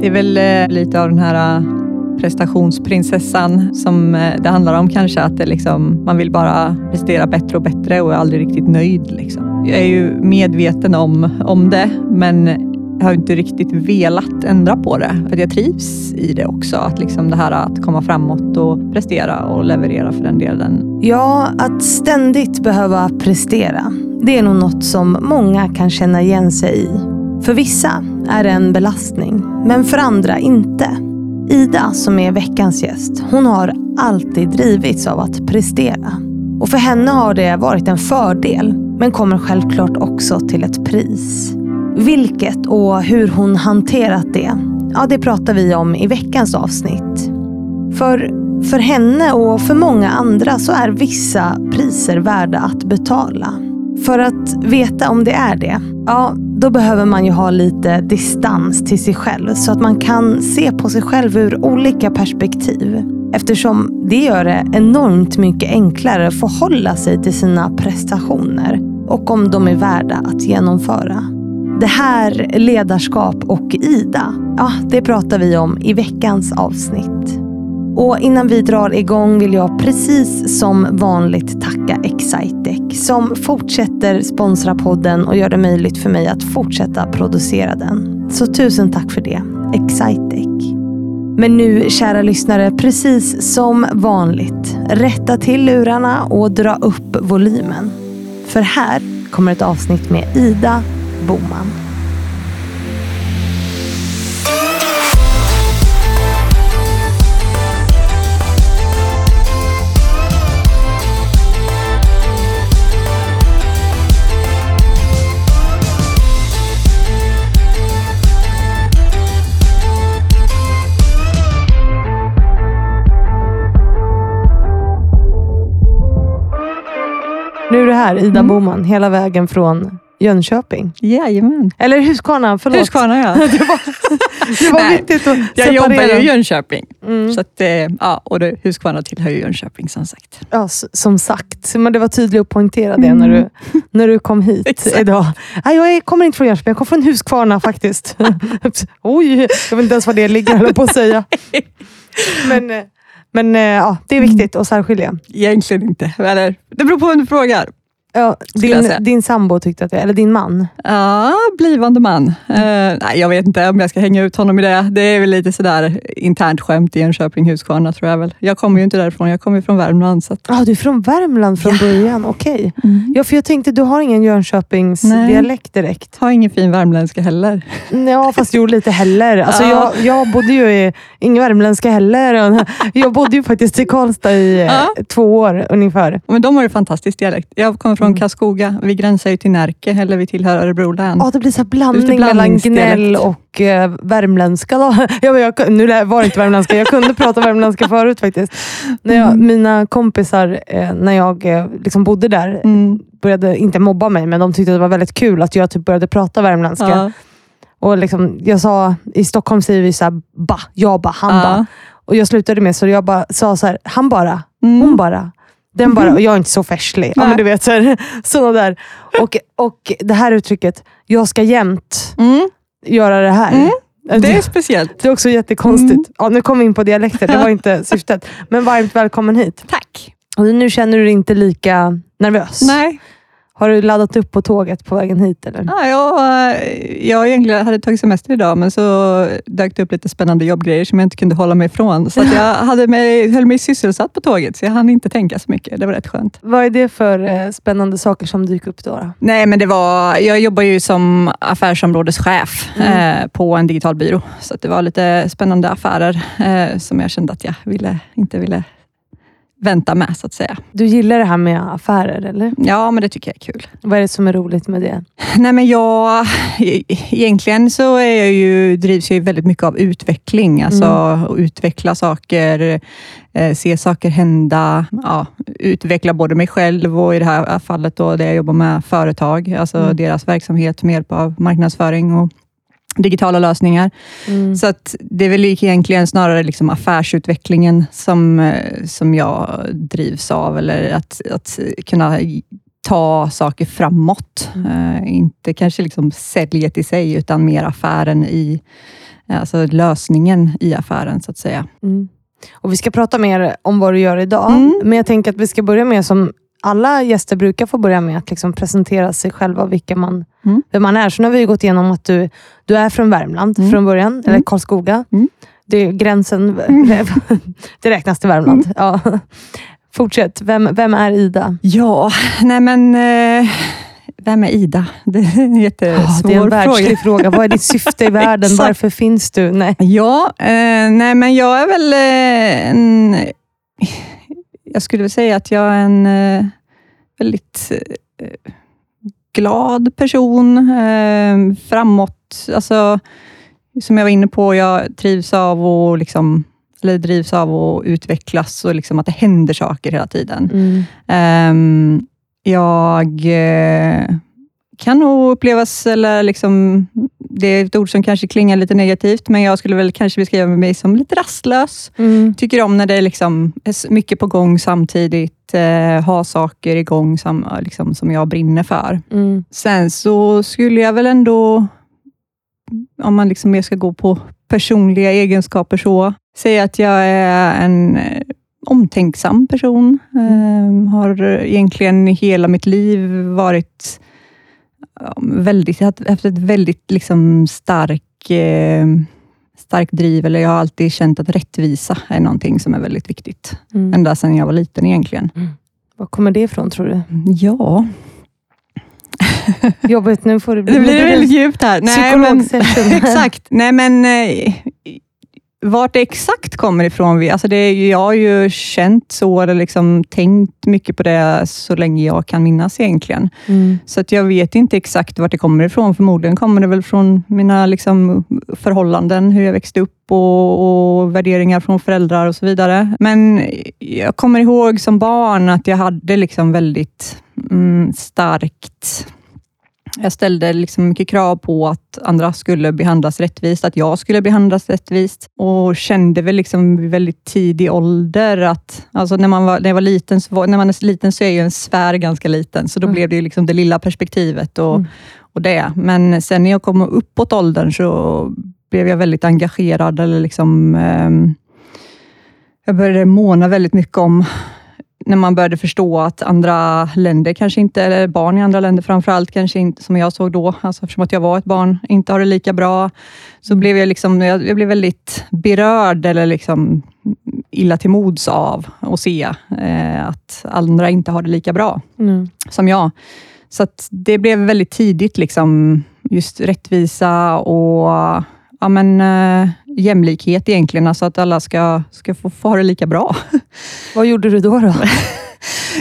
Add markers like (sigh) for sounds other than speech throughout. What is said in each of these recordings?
Det är väl eh, lite av den här eh, prestationsprinsessan som eh, det handlar om kanske. Att det liksom, man vill bara prestera bättre och bättre och är aldrig riktigt nöjd. Liksom. Jag är ju medveten om, om det, men jag har inte riktigt velat ändra på det. För jag trivs i det också. Att liksom det här att komma framåt och prestera och leverera för den delen. Ja, att ständigt behöva prestera. Det är nog något som många kan känna igen sig i. För vissa är det en belastning, men för andra inte. Ida, som är veckans gäst, hon har alltid drivits av att prestera. Och för henne har det varit en fördel, men kommer självklart också till ett pris. Vilket och hur hon hanterat det, ja det pratar vi om i veckans avsnitt. För, för henne och för många andra så är vissa priser värda att betala. För att veta om det är det, ja då behöver man ju ha lite distans till sig själv så att man kan se på sig själv ur olika perspektiv. Eftersom det gör det enormt mycket enklare att förhålla sig till sina prestationer och om de är värda att genomföra. Det här, ledarskap och Ida, ja, det pratar vi om i veckans avsnitt. Och innan vi drar igång vill jag precis som vanligt tacka Excitec som fortsätter sponsra podden och gör det möjligt för mig att fortsätta producera den. Så tusen tack för det, Excitec. Men nu, kära lyssnare, precis som vanligt, rätta till lurarna och dra upp volymen. För här kommer ett avsnitt med Ida Boman. Nu är du här, Ida Mm. Boman, hela vägen från Jönköping. Jajamän. Eller Huskvarna, förlåt. Huskvarna ja. (laughs) Det var, det var Nej, viktigt att Jag jobbar ju i Jönköping. Mm. Så att, eh, ja, och det, Huskvarna tillhör ju Jönköping som sagt. Ja, som sagt. Men det var tydligt att poängtera det när, Mm. du, när du kom hit idag. Nej, jag kommer inte från Jönköping, jag kommer från Huskvarna faktiskt. (laughs) Oj, jag vet inte ens var det ligger, höll på att säga. (laughs) Men, eh, men eh, ja, det är viktigt att särskilja. Egentligen inte. Eller, det beror på vem du frågar. Ja, jag din, din sambo tyckte att det, eller din man. Ja, blivande man. Eh, nej, jag vet inte om jag ska hänga ut honom i det. Det är väl lite sådär internt skämt i Jönköping, Huskvarna tror jag väl. Jag kommer ju inte därifrån, jag kommer från Värmland. Så att, Ah, du är från Värmland från Ja. början, okej. Ja, för jag tänkte, du har ingen Jönköpings Nej. dialekt direkt. har ingen fin värmländska heller. Ja, fast jo, lite heller. Alltså, Ja. jag, jag bodde ju i, ingen värmländska heller. Jag bodde ju faktiskt i Karlstad i eh, Ja. två år ungefär. Men de har ju fantastisk dialekt. Jag kommer från Mm. Karlskoga. Vi gränsar ju till Närke, eller vi tillhör Örebro län. Ja, det blir så blandning mellan gnäll och eh, värmländska. Då. (laughs) Jag, jag, nu var det inte värmländska, jag kunde prata värmländska (laughs) förut faktiskt. När jag, Mm. Mina kompisar, eh, när jag eh, liksom bodde där, Mm. började inte mobba mig, men de tyckte det var väldigt kul att jag typ började prata värmländska. Ja. Och liksom, jag sa, I Stockholm säger vi så här, ba, jag bara, han. Ja. Och jag slutade med så jag bara sa så här, han bara, Mm. hon bara. Den bara, och jag är inte så färslig. Ja, men du vet, så här, (laughs) såna där. Och, och det här uttrycket, jag ska jämt Mm. göra det här. Mm. Det är Det, speciellt. det är också jättekonstigt. Mm. Ja, nu kom vi in på dialekter, det var inte (laughs) syftet. Men varmt välkommen hit. Tack. Och nu känner du dig inte lika nervös? Nej, Har du laddat upp på tåget på vägen hit? Eller? Ja, jag, jag egentligen hade tagit semester idag, men så dök det upp lite spännande jobbgrejer som jag inte kunde hålla mig ifrån. Så (laughs) jag hade mig, höll mig sysselsatt på tåget, så jag hann inte tänka så mycket. Det var rätt skönt. Vad är det för eh, spännande saker som dyker upp då? då? Nej, men det var, jag jobbar ju som affärsområdeschef Mm. eh, på en digital byrå, så det var lite spännande affärer eh, som jag kände att jag ville, inte ville vänta med, så att säga. Du gillar det här med affärer, eller? Ja, men det tycker jag är kul. Vad är det som är roligt med det? (laughs) Nej, men jag, e- egentligen så är jag ju, drivs jag ju väldigt mycket av utveckling. Alltså att utveckla saker, eh, se saker hända, ja, utveckla både mig själv och i det här fallet då, där jag jobbar med företag, alltså Mm. deras verksamhet med hjälp av marknadsföring och digitala lösningar. Mm. Så att det är väl egentligen snarare liksom affärsutvecklingen som, eh, som jag drivs av, eller att, att kunna ta saker framåt. Mm. Eh, inte kanske liksom säljet i sig, utan mer affären i, alltså lösningen i affären så att säga. Mm. Och Vi ska prata mer om vad du gör idag, Mm. men jag tänker att vi ska börja med som alla gäster brukar få börja med att liksom presentera sig själva, vilka man, Mm. vem man är. Så nu har vi gått igenom att du, du är från Värmland Mm. från början, eller Karlskoga. Mm. Det är gränsen, (laughs) det räknas till Värmland. Mm. Ja. Fortsätt, vem, vem är Ida? Ja, nej men eh, vem är Ida? Det är en jättesvår Ja, det är en fråga. (laughs) fråga. Vad är ditt syfte i världen? Varför finns du? Nej. Ja, eh, nej men jag är väl eh, en... Jag skulle väl säga att jag är en eh, väldigt eh, glad person. Eh, framåt, alltså som jag var inne på, jag trivs av att liksom, eller drivs av att utvecklas och liksom att det händer saker hela tiden. Mm. Ehm, jag eh, kan nog upplevas, eller liksom, det är ett ord som kanske klingar lite negativt, men jag skulle väl kanske beskriva mig som lite rastlös. Mm. Tycker om när det liksom är s- mycket på gång samtidigt, eh, ha saker igång som, liksom, som jag brinner för. Mm. Sen så skulle jag väl ändå, om man liksom mer ska gå på personliga egenskaper, så säga att jag är en eh, omtänksam person. Eh, har egentligen hela mitt liv varit väldigt, haft ett väldigt liksom stark, eh, starkt driv, eller jag har alltid känt att rättvisa är någonting som är väldigt viktigt. Mm. Ända sedan jag var liten egentligen. Var kommer det ifrån tror du? Ja, (laughs) Jobbigt, nu får det bli det blir väldigt djupt här. men- psykologsession. (laughs) Exakt. Nej, men eh, vart det exakt kommer ifrån, vi, alltså det jag har ju känt så, eller liksom tänkt mycket på det så länge jag kan minnas egentligen. Mm. Så att jag vet inte exakt vart det kommer ifrån. Förmodligen kommer det väl från mina liksom, förhållanden, hur jag växte upp och, och värderingar från föräldrar och så vidare. Men jag kommer ihåg som barn att jag hade liksom väldigt mm, starkt jag ställde liksom mycket krav på att andra skulle behandlas rättvist, att jag skulle behandlas rättvist och kände väl liksom väldigt tidig ålder att, alltså när man var, när jag var liten, var, när man är liten så är ju en sfär ganska liten, så då Mm. blev det ju liksom det lilla perspektivet och, Mm. och det. Men sen när jag kom uppåt åldern så blev jag väldigt engagerad, eller liksom, ehm, jag började måna väldigt mycket om när man började förstå att andra länder kanske inte, eller barn i andra länder framförallt, kanske inte, som jag såg då, alltså eftersom att jag var ett barn, inte har det lika bra, så blev jag, liksom, jag, jag blev väldigt berörd, eller liksom illa till mods av att se eh, att andra inte har det lika bra Mm. som jag. Så det blev väldigt tidigt liksom just rättvisa och ja, men, eh, jämlikhet egentligen, alltså att alla ska, ska få, få ha det lika bra. (laughs) Vad gjorde du då? då? (laughs)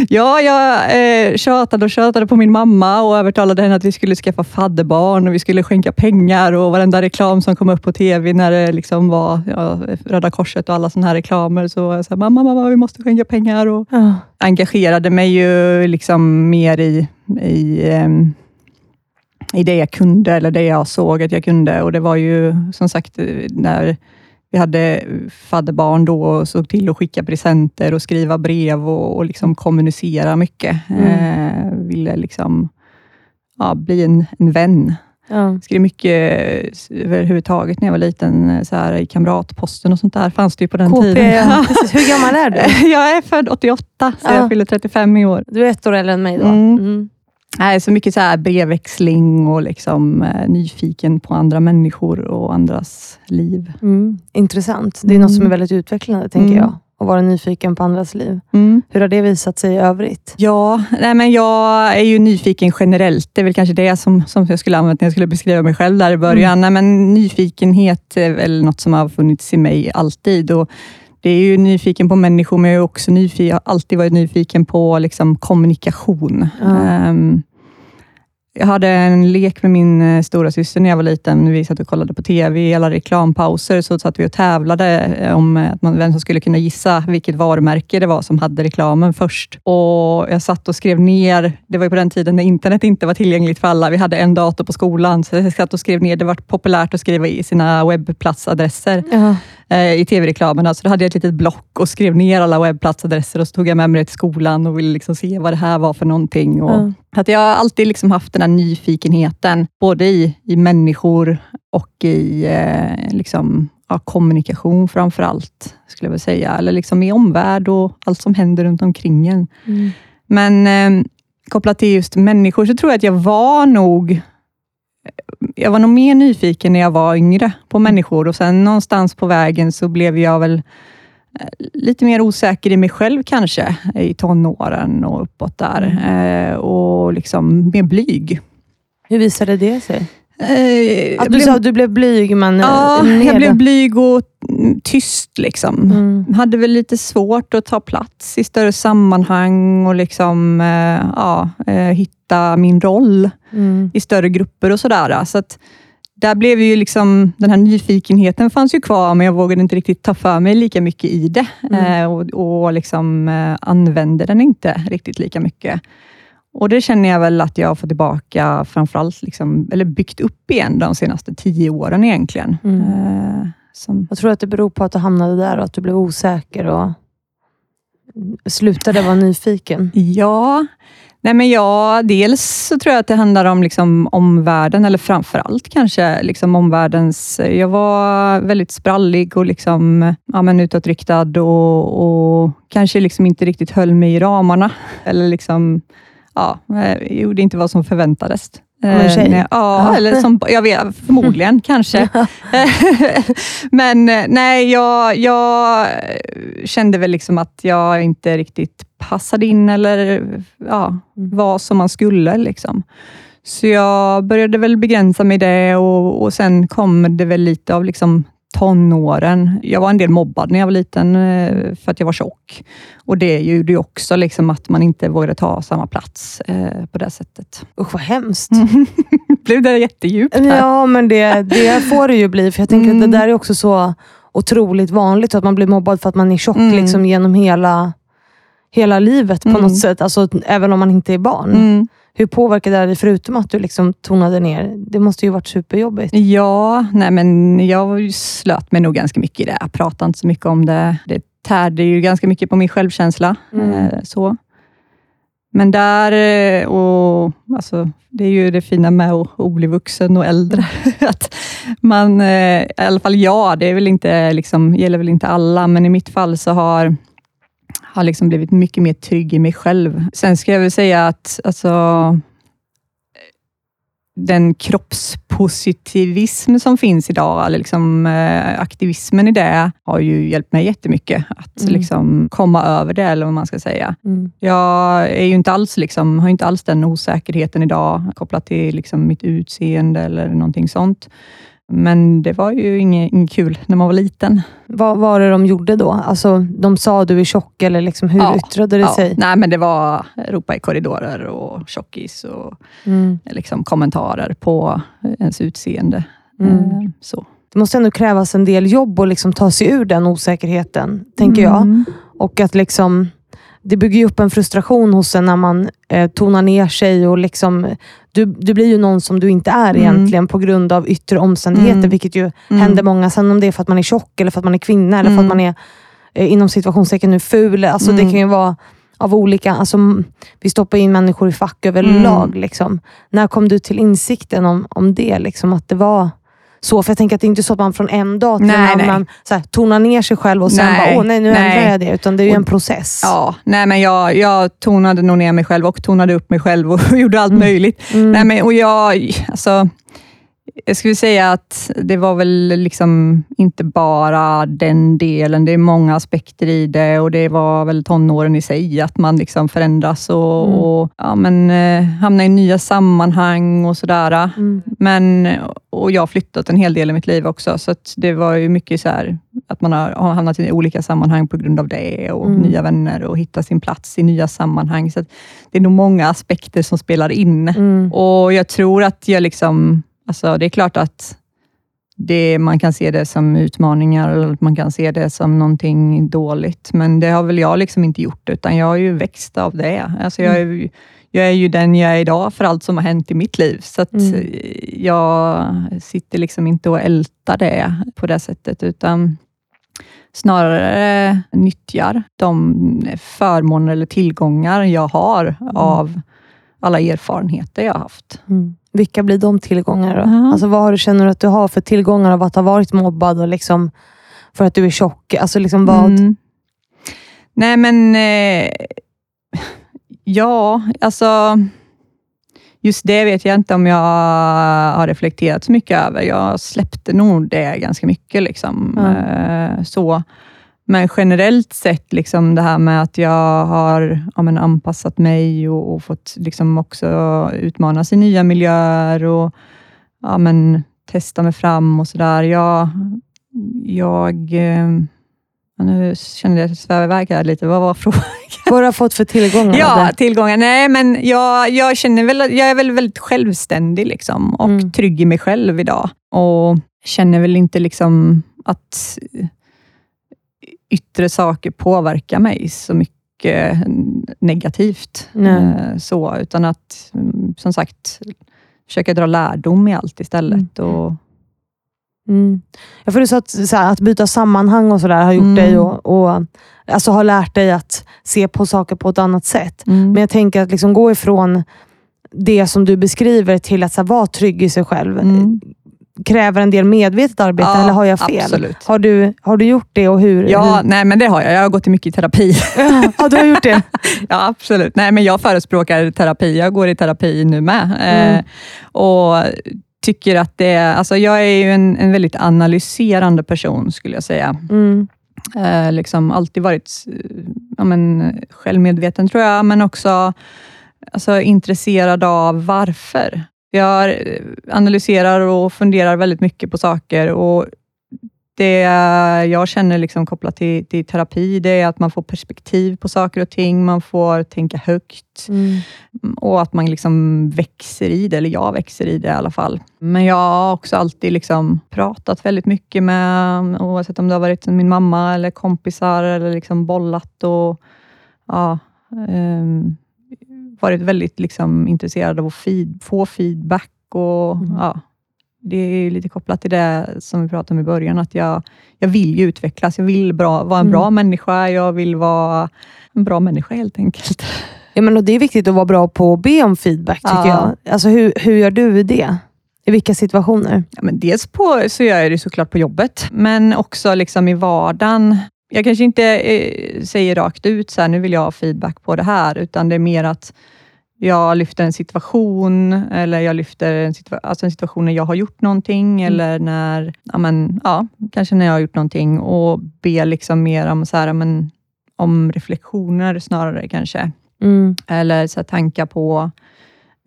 Ja, jag eh, tjatade och tjatade på min mamma och övertalade henne att vi skulle skaffa fadderbarn och vi skulle skänka pengar och varenda reklam som kom upp på TV när det liksom var ja, Röda Korset och alla sådana här reklamer så jag här, mamma, mamma, vi måste skänka pengar och Ja. engagerade mig ju liksom mer i, i, ehm, i det jag kunde, eller det jag såg att jag kunde. Och Det var ju som sagt när vi hade fadderbarn då och såg till att skicka presenter och skriva brev och, och liksom kommunicera mycket. Mm. Eh, ville liksom ja, bli en, en vän. Ja. Skrev mycket överhuvudtaget när jag var liten, så här, i Kamratposten och sånt där. fanns det ju på den KP, tiden. ja. (laughs) Precis. Hur gammal är du? (laughs) Jag är född 88, så Ja. jag fyller 35 i år. Du är ett år äldre än mig då. Mm. Mm. Nej, så mycket så här brevväxling och liksom, eh, nyfiken på andra människor och andras liv. Mm. Intressant. Det är något som är väldigt utvecklande, tänker Mm. jag. Att vara nyfiken på andras liv. Mm. Hur har det visat sig i övrigt? Ja, nej, men jag är ju nyfiken generellt. Det är väl kanske det som, som jag skulle använt när jag skulle beskriva mig själv där i början. Nej, men nyfikenhet är väl något som har funnits i mig alltid. Och det är ju nyfiken på människor, men jag är också nyfiken, jag har alltid varit nyfiken på liksom, kommunikation. Ehm, jag hade en lek med min eh, stora syster när jag var liten. Vi satt och kollade på TV i alla reklampauser, så satt vi och tävlade eh, om eh, att man, vem som skulle kunna gissa vilket varumärke det var som hade reklamen först. Och Jag satt och skrev ner, det var på den tiden när internet inte var tillgängligt för alla. Vi hade en dator på skolan, så jag satt och skrev ner. Det var populärt att skriva i sina webbplatsadresser. Ja. Eh, i tv-reklamerna. Så då hade jag ett litet block och skrev ner alla webbplatsadresser och så tog jag med mig det till skolan och ville liksom se vad det här var för någonting. Och Mm. att jag har alltid liksom haft den här nyfikenheten, både i, i människor och i eh, liksom, ja, kommunikation framför allt, skulle jag vilja säga. Eller liksom i omvärld och allt som händer runt omkring en. Mm. Men eh, kopplat till just människor, så tror jag att jag var nog jag var nog mer nyfiken när jag var yngre på människor och sen någonstans på vägen så blev jag väl eh, lite mer osäker i mig själv kanske, i tonåren och uppåt där. Eh, och liksom mer blyg. Hur visade det sig? Eh, Att du blev- sa att du blev blyg, men... Ja, eh, jag blev blyg och mm, tyst. liksom. Mm. Hade väl lite svårt att ta plats i större sammanhang och liksom, eh, ja, eh, hitta min roll Mm. i större grupper och sådär. Så att där blev ju liksom, den här nyfikenheten fanns ju kvar, men jag vågade inte riktigt ta för mig lika mycket i det Mm. eh, och, och liksom, eh, använde den inte riktigt lika mycket. Och Det känner jag väl att jag har fått tillbaka, framförallt, liksom, eller byggt upp igen de senaste tio åren egentligen. Mm. Eh, som, Jag tror att det beror på att du hamnade där och att du blev osäker och slutade vara nyfiken. Ja, nej men ja, dels så tror jag att det handlar om liksom omvärlden, eller framför allt kanske liksom omvärldens... Jag var väldigt sprallig och liksom, ja, men utåtriktad och, och kanske liksom inte riktigt höll mig i ramarna. Eller liksom, ja, eh, gjorde inte vad som förväntades. Eh, nej, Ja, Ja. eller som, jag vet, förmodligen (laughs) kanske. (laughs) Men eh, nej, jag, jag kände väl liksom att jag inte riktigt passade in eller ja, Mm. var som man skulle. Liksom. Så jag började väl begränsa mig i det och, och sen kom det väl lite av liksom tonåren. Jag var en del mobbad när jag var liten eh, för att jag var tjock. Och Det gjorde ju också liksom att man inte vågade ta samma plats eh, på det sättet. Usch vad hemskt. (laughs) Blev det jättedjupt här? Ja, men det, det får det ju bli. För jag tänker Mm. att det där är också så otroligt vanligt, att man blir mobbad för att man är tjock Mm. liksom, genom hela, hela livet på Mm. något sätt. Alltså, även om man inte är barn. Hur påverkar det dig, förutom att du liksom tonade ner? Det måste ju varit superjobbigt. Ja, nej men jag slöt mig nog ganska mycket i det. Jag pratade inte så mycket om det. Det tärde ju ganska mycket på min självkänsla. Mm. Eh, så. Men där, eh, och, alltså, det är ju det fina med att, att bli vuxen och äldre. (laughs) att man, eh, I alla fall jag, det är väl inte, liksom, gäller väl inte alla, men i mitt fall så har har liksom blivit mycket mer trygg i mig själv. Sen ska jag väl säga att alltså, den kroppspositivism som finns idag, eller liksom, eh, aktivismen i det, har ju hjälpt mig jättemycket att Mm. liksom, komma över det, eller vad man ska säga. Mm. Jag är ju inte alls, liksom, har inte alls den osäkerheten idag, kopplat till liksom, mitt utseende eller någonting sånt. Men det var ju inget, inget kul när man var liten. Vad var det de gjorde då? Alltså, de sa du är tjock, eller liksom, hur Ja, yttrade det Ja, sig? nej, men det var ropa i korridorer och tjockis och Mm. liksom, kommentarer på ens utseende. Mm. Eh, Så. Det måste ändå krävas en del jobb att liksom ta sig ur den osäkerheten, tänker jag. Mm. Och att liksom, det bygger ju upp en frustration hos en när man eh, tonar ner sig. och liksom, du, du blir ju någon som du inte är Mm. egentligen på grund av yttre omständigheter, Mm. vilket ju Mm. händer många. Sen om det är för att man är tjock, eller för att man är kvinna, eller för Mm. att man är eh, inom situationstecken nu ful. Alltså, Det Mm. kan ju vara av olika... Alltså, vi stoppar in människor i fack överlag. Mm. Liksom. När kom du till insikten om, om det? Liksom, att det var så? För jag tänker att det är inte så att man från en dag till Nej, en annan så här, tonar ner sig själv och sen Nej, bara, åh nej, nu nej. ändrar jag det. Utan det är ju Och- en process. Ja, nej, men jag, jag tonade nog ner mig själv och tonade upp mig själv och (laughs) gjorde allt Mm. möjligt. Mm. Nej, men, och jag, alltså, jag skulle säga att det var väl liksom inte bara den delen. Det är många aspekter i det och det var väl tonåren i sig, att man liksom förändras och, Mm. och ja, men, eh, hamnar i nya sammanhang och sådär. Mm. Men, och jag har flyttat en hel del i mitt liv också, så det var ju mycket så här, att man har, har hamnat i olika sammanhang på grund av det och Mm. nya vänner och hitta sin plats i nya sammanhang. Så det är nog många aspekter som spelar in. Mm. Och Jag tror att jag liksom, alltså det är klart att det, man kan se det som utmaningar eller att man kan se det som någonting dåligt, men det har väl jag liksom inte gjort, utan jag har ju växt av det. Alltså jag, är, ju- jag är ju den jag är idag för allt som har hänt i mitt liv, så Mm. jag sitter liksom inte och ältar det på det sättet, utan snarare nyttjar de förmåner eller tillgångar jag har av alla erfarenheter jag har haft. Mm. Vilka blir de tillgångar då? Ja. Alltså, vad har du, känner du att du har för tillgångar av att ha varit mobbad och liksom, för att du är tjock? Alltså, liksom vad? Mm. Nej, men eh, ja, alltså just det vet jag inte om jag har reflekterat så mycket över. Jag släppte nog det ganska mycket. Liksom. Eh, så. Men generellt sett, liksom det här med att jag har ja, men anpassat mig och, och fått liksom också utmanas i nya miljöer och ja, men testa mig fram och sådär. Jag, jag eh, ja, nu kände jag att jag svävade iväg här lite. Vad var (laughs) frågan? Vad har du fått för tillgångar? Ja, tillgångar. Nej, men jag, jag känner väl jag är väl väldigt självständig liksom, och Mm. trygg i mig själv idag. Och känner väl inte liksom att yttre saker påverkar mig så mycket negativt. Eh, Så, utan att, mm, som sagt, försöka dra lärdom i allt istället. Och, Mm. Ja, för du sa att, så här, att byta sammanhang och sådär har gjort Mm. dig och, och alltså har lärt dig att se på saker på ett annat sätt. mm. Men jag tänker att liksom gå ifrån det som du beskriver till att så här, vara trygg i sig själv Mm. Kräver en del medvetet arbete, Ja, eller har jag fel? absolut. Har du, har du gjort det och hur? Ja, hur? nej, men det har jag. Jag har gått i mycket terapi. ja, du har gjort det. (laughs) Ja, absolut. Nej, men jag förespråkar terapi. Jag går i terapi nu med. Mm. Eh, och tycker att det alltså jag är ju en, en väldigt analyserande person, skulle jag säga. Mm. Eh, liksom alltid varit eh, ja, men, självmedveten, tror jag, men också alltså, intresserad av varför. Jag eh, analyserar och funderar väldigt mycket på saker och det jag känner liksom kopplat till, till terapi, det är att man får perspektiv på saker och ting. Man får tänka högt Mm. och att man liksom växer i det, eller jag växer i det i alla fall. Men jag har också alltid liksom pratat väldigt mycket med, oavsett om det har varit min mamma eller kompisar, eller liksom bollat och ja, ehm, varit väldigt liksom intresserad av att feed, få feedback. och Mm. ja, Det är lite kopplat till det som vi pratade om i början, att jag, jag vill ju utvecklas. Jag vill bra, vara en Mm. bra människa. Jag vill vara en bra människa helt enkelt. Ja, men och det är viktigt att vara bra på att be om feedback, tycker Ja. jag. Alltså, hur, hur gör du det? I vilka situationer? Ja, men dels på, så gör jag det såklart på jobbet, men också liksom i vardagen. Jag kanske inte eh, säger rakt ut så här, nu vill jag ha feedback på det här, utan det är mer att jag lyfter en situation, eller jag lyfter en, situa- alltså en situation när jag har gjort någonting, eller när, ja, men, ja, kanske när jag har gjort någonting och ber liksom mer om, så här, men, om reflektioner snarare kanske. Mm. Eller så här, tankar på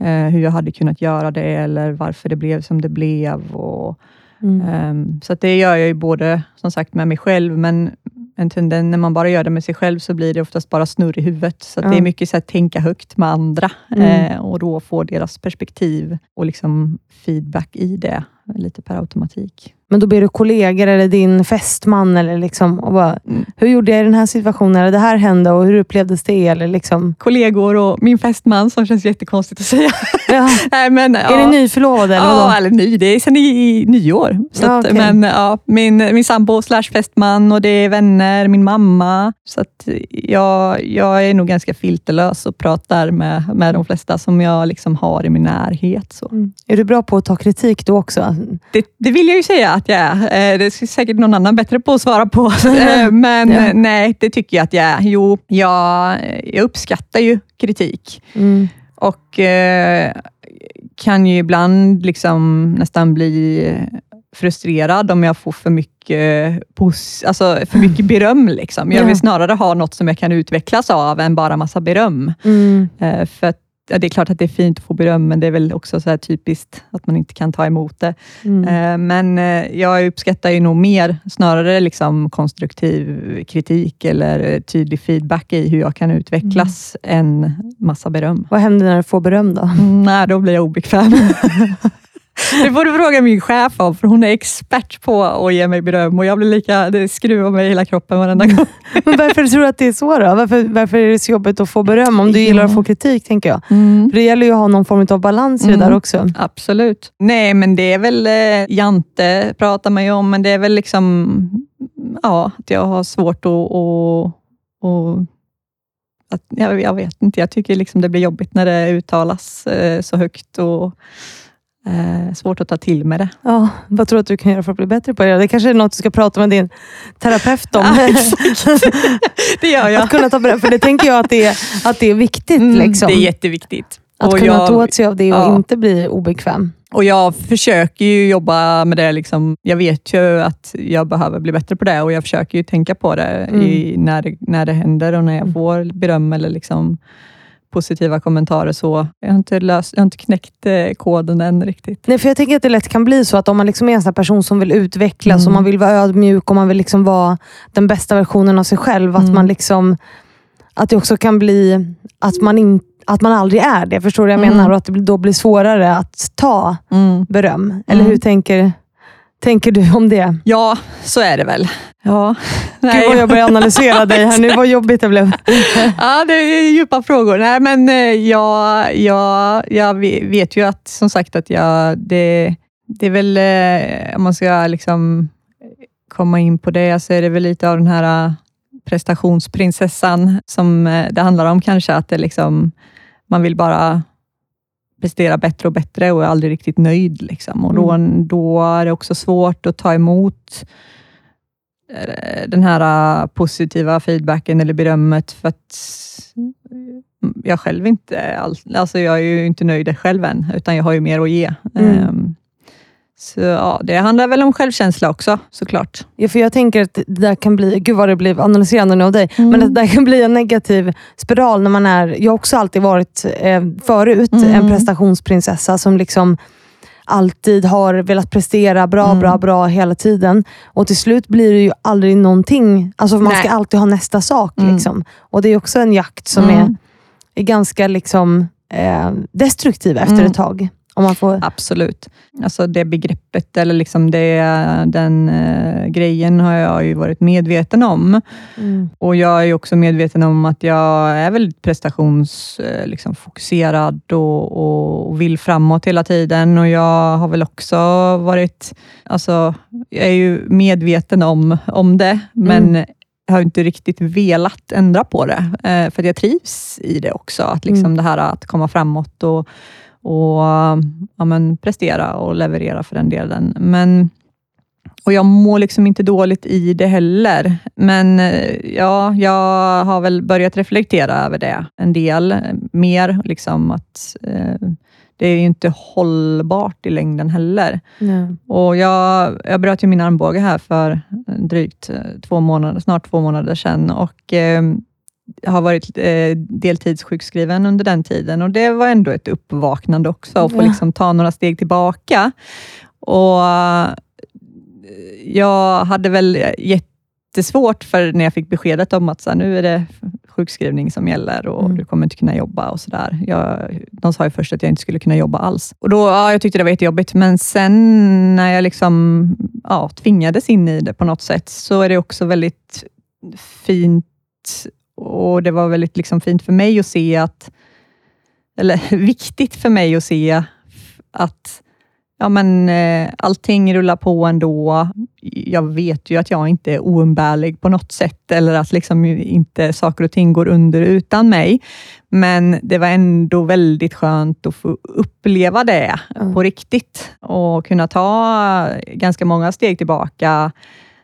eh, hur jag hade kunnat göra det, eller varför det blev som det blev. Och, Mm. ehm, så det gör jag ju både som sagt med mig själv, men en tendens, när man bara gör det med sig själv, så blir det oftast bara snurr i huvudet. Så att det är mycket så här, tänka högt med andra Mm. eh, och då få deras perspektiv och liksom feedback i det, lite per automatik. Men då ber du kollegor eller din fästman eller liksom, och bara, Mm. hur gjorde jag i den här situationen? Eller det här hände och hur upplevdes det? Eller liksom, Kollegor och min fästman, som känns jättekonstigt att säga. ja. (laughs) Nej, men, Är ni nyförlovade? Eller Ja, vadå? eller ny. Det är sen i, i nyår. Så Ja, att, okej. men, ja, min, min sambo slash fästman och det är vänner, min mamma. Så att jag, jag är nog ganska filterlös och pratar med, med de flesta som jag liksom har i min närhet. Så. Mm. Är du bra på att ta kritik då också? Det, det vill jag ju säga att jag är. Eh, Det är säkert någon annan bättre på att svara på. (laughs) Eh, Men Ja. eh, nej, det tycker jag att jag är. Jo, jag, jag uppskattar ju kritik. Mm. Och eh, kan ju ibland liksom nästan bli frustrerad om jag får för mycket, pos- alltså för mycket beröm. Liksom. Jag Ja. vill snarare ha något som jag kan utvecklas av än bara massa beröm. Mm. För ja, det är klart att det är fint att få beröm, men det är väl också så typiskt att man inte kan ta emot det. Mm. Eh, men eh, jag uppskattar ju nog mer snarare liksom konstruktiv kritik eller tydlig feedback i hur jag kan utvecklas än massa beröm. Vad händer när du får beröm då? Mm, nej, då blir jag obekväm. (laughs) Det får du fråga min chef om, för hon är expert på att ge mig beröm och jag blir lika, det skruvar mig i hela kroppen varenda gång. (laughs) Men varför tror du att det är så då? Varför, varför är det så jobbigt att få beröm om du Ja. gillar att få kritik, tänker jag? För det gäller ju att ha någon form av balans i det Mm. där också. Absolut. Nej, men det är väl, eh, Jante pratar man ju om, men det är väl liksom ja, att jag har svårt att... att, att att, jag, jag, vet inte, jag tycker liksom det blir jobbigt när det uttalas eh, så högt och eh, svårt att ta till med det. Ja, vad tror du att du kan göra för att bli bättre på det? Det kanske är något du ska prata med din terapeut om. (laughs) Ja, (laughs) det gör jag. Att kunna ta för det tänker jag att det är, att det är viktigt. Mm, liksom. Det är jätteviktigt. Att och kunna jag, ta åt sig av det och ja. inte bli obekväm. Och jag försöker ju jobba med det. Liksom. Jag vet ju att jag behöver bli bättre på det och jag försöker ju tänka på det mm. i, när, det, när det händer och när jag mm. får beröm eller liksom positiva kommentarer. så. Jag har inte, löst, jag har inte knäckt eh, koden än riktigt. Nej, för Jag tänker att det lätt kan bli så att om man liksom är en sån person som vill utvecklas mm. och man vill vara ödmjuk och man vill liksom vara den bästa versionen av sig själv. Att, mm. man liksom, att det också kan bli att man inte att man aldrig är det. Förstår du vad jag mm. menar? Och att det då blir svårare att ta mm. beröm. Eller hur mm. tänker, tänker du om det? Ja, så är det väl. Ja. (laughs) Nej. Gud vad jag börjar analysera dig här nu. Vad jobbigt det blev. (laughs) ja, det är djupa frågor. Nej, men eh, jag, jag, jag vet ju att, som sagt, att jag, det, det är väl, eh, om man ska liksom komma in på det, så är det väl lite av den här prestationsprinsessan som eh, det handlar om kanske, att det liksom, man vill bara prestera bättre och bättre och är aldrig riktigt nöjd. Liksom. Och då, mm. då är det också svårt att ta emot eh, den här eh, positiva feedbacken eller berömmet, för att jag själv inte all, alltså jag är ju inte nöjd själv än, utan jag har ju mer att ge. Mm. Um, så ja, Det handlar väl om självkänsla också såklart. Ja, för jag tänker att det där kan bli, gud vad det blev analyserande nu av dig, mm. men det där kan bli en negativ spiral när man är, jag har också alltid varit eh, förut mm. en prestationsprinsessa som liksom alltid har velat prestera bra, mm. bra, bra hela tiden. Och till slut blir det ju aldrig någonting. Alltså man Nej. ska alltid ha nästa sak. Mm. Liksom. Och Det är också en jakt som mm. är, är ganska liksom, eh, destruktiv efter mm. ett tag. Om man får... Absolut. Alltså det begreppet, eller liksom det, den uh, grejen har jag ju varit medveten om. Mm. Och Jag är också medveten om att jag är väldigt prestationsfokuserad liksom, och, och, vill framåt hela tiden. Och Jag har väl också varit... Alltså, jag är ju medveten om, om det, men mm. jag har inte riktigt velat ändra på det, uh, för jag trivs i det också. Att liksom mm. Det här att komma framåt och och ja, men prestera och leverera för den delen. Men, och jag mår liksom inte dåligt i det heller. Men ja, jag har väl börjat reflektera över det en del mer. Liksom att eh, Det är ju inte hållbart i längden heller. Mm. Och jag, jag bröt ju min armbåge här för drygt två månader, snart två månader sedan. Och, eh, har varit eh, deltidssjukskriven under den tiden och det var ändå ett uppvaknande också, att få ja. liksom ta några steg tillbaka. Och eh, Jag hade väl jättesvårt för när jag fick beskedet om att så här, nu är det sjukskrivning som gäller och mm. du kommer inte kunna jobba och sådär. De sa ju först att jag inte skulle kunna jobba alls. Och då, ja, jag tyckte det var jättejobbigt, men sen när jag liksom, ja, tvingades in i det på något sätt, så är det också väldigt fint och det var väldigt liksom fint för mig att se att, eller (laughs) viktigt för mig att se att ja, men, eh, allting rullar på ändå. Jag vet ju att jag inte är oumbärlig på något sätt, eller att liksom inte saker och ting går under utan mig. Men det var ändå väldigt skönt att få uppleva det mm. på riktigt och kunna ta ganska många steg tillbaka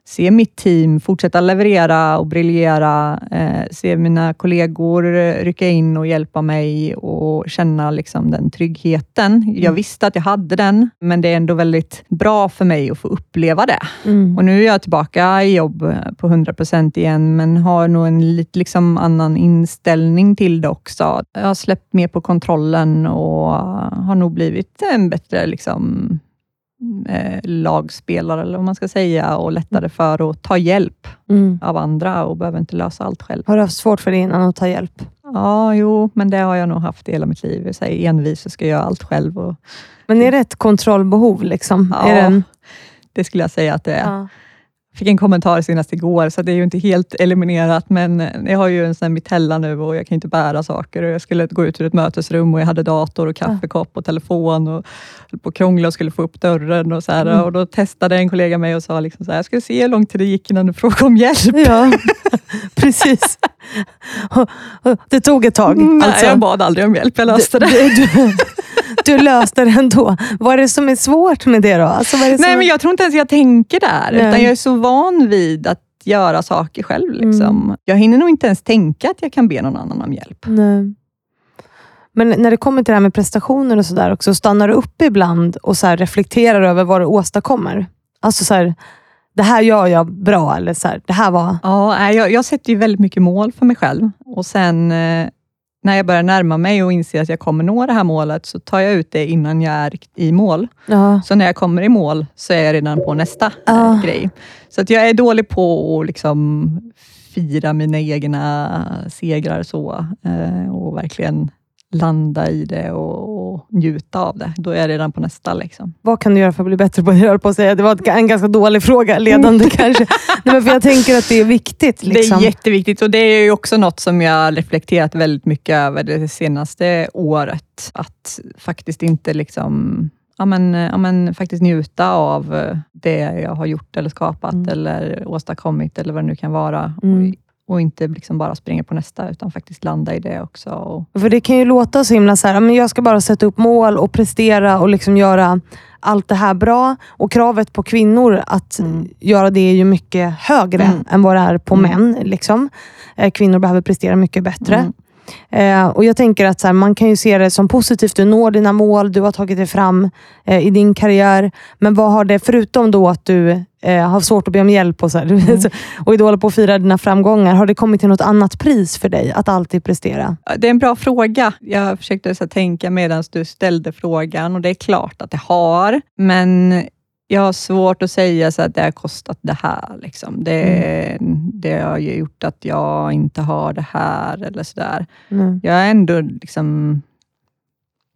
se mitt team fortsätta leverera och briljera, eh, se mina kollegor rycka in och hjälpa mig och känna liksom den tryggheten. Mm. Jag visste att jag hade den, men det är ändå väldigt bra för mig att få uppleva det. Mm. Och Nu är jag tillbaka i jobb på 100 procent igen, men har nog en lite liksom annan inställning till det också. Jag har släppt mer på kontrollen och har nog blivit en bättre liksom, eh, lagspelare, eller vad man ska säga, och lättare för att ta hjälp mm. av andra och behöver inte lösa allt själv. Har du haft svårt för det innan att ta hjälp? Ja, jo, men det har jag nog haft i hela mitt liv. Jag är envis och ska göra allt själv. Och... Men är det ett kontrollbehov? Liksom? Ja, det, en... det skulle jag säga att det är. Ja. Fick en kommentar senast igår, så det är ju inte helt eliminerat, men jag har ju en sån mitella nu och jag kan inte bära saker. Och jag skulle gå ut ur ett mötesrum och jag hade dator och kaffekopp och telefon och höll på att krångla och skulle få upp dörren. Och, så här, mm. och Då testade en kollega mig och sa liksom så här, jag skulle se hur lång tid det gick innan du frågade om hjälp. Ja, (laughs) precis. Det tog ett tag. Mm, alltså. Nej, jag bad aldrig om hjälp. Jag löste det. (laughs) du löste det ändå. Vad är det som är svårt med det då? Alltså, det Nej, men jag tror inte ens jag tänker där. Nej. Utan jag är så van vid att göra saker själv. Liksom. Mm. Jag hinner nog inte ens tänka att jag kan be någon annan om hjälp. Nej. Men när det kommer till det här med prestationer och sådär också, stannar du upp ibland och så reflekterar över vad du åstadkommer? Alltså så här, det här gör jag bra, eller så här, det här var... Ja, jag, jag sätter ju väldigt mycket mål för mig själv och sen eh, när jag börjar närma mig och inser att jag kommer nå det här målet, så tar jag ut det innan jag är i mål. Ja. Så när jag kommer i mål, så är jag redan på nästa ja. Eh, grej. Så att jag är dålig på att liksom fira mina egna segrar så eh, och verkligen landa i det och, och, njuta av det. Då är jag redan på nästa. Liksom. Vad kan du göra för att bli bättre på det? Jag på att säga. Det var en ganska dålig fråga, ledande mm. kanske. Nej, men för jag tänker att det är viktigt. Liksom. Det är liksom. jätteviktigt och det är också något som jag reflekterat väldigt mycket över det senaste året. Att faktiskt inte liksom ja, men, ja, men faktiskt njuta av det jag har gjort eller skapat mm. eller åstadkommit eller vad det nu kan vara. Mm och inte liksom bara springa på nästa, utan faktiskt landa i det också. Och... För Det kan ju låta så himla så här, men jag ska bara sätta upp mål och prestera och liksom göra allt det här bra. Och kravet på kvinnor att mm. göra det är ju mycket högre mm. än vad det är på mm. män. Liksom. Eh, kvinnor behöver prestera mycket bättre. Mm. Eh, och Jag tänker att så här, man kan ju se det som positivt. Du når dina mål, du har tagit dig fram eh, i din karriär. Men vad har det, förutom då att du eh, har svårt att be om hjälp och, så (laughs) mm. och håller på att fira dina framgångar, har det kommit till något annat pris för dig att alltid prestera? Det är en bra fråga. Jag försökte så tänka medan du ställde frågan och det är klart att det har, men jag har svårt att säga så att det har kostat det här. Liksom. Det, mm. det har gjort att jag inte har det här eller sådär. Mm. Jag är ändå liksom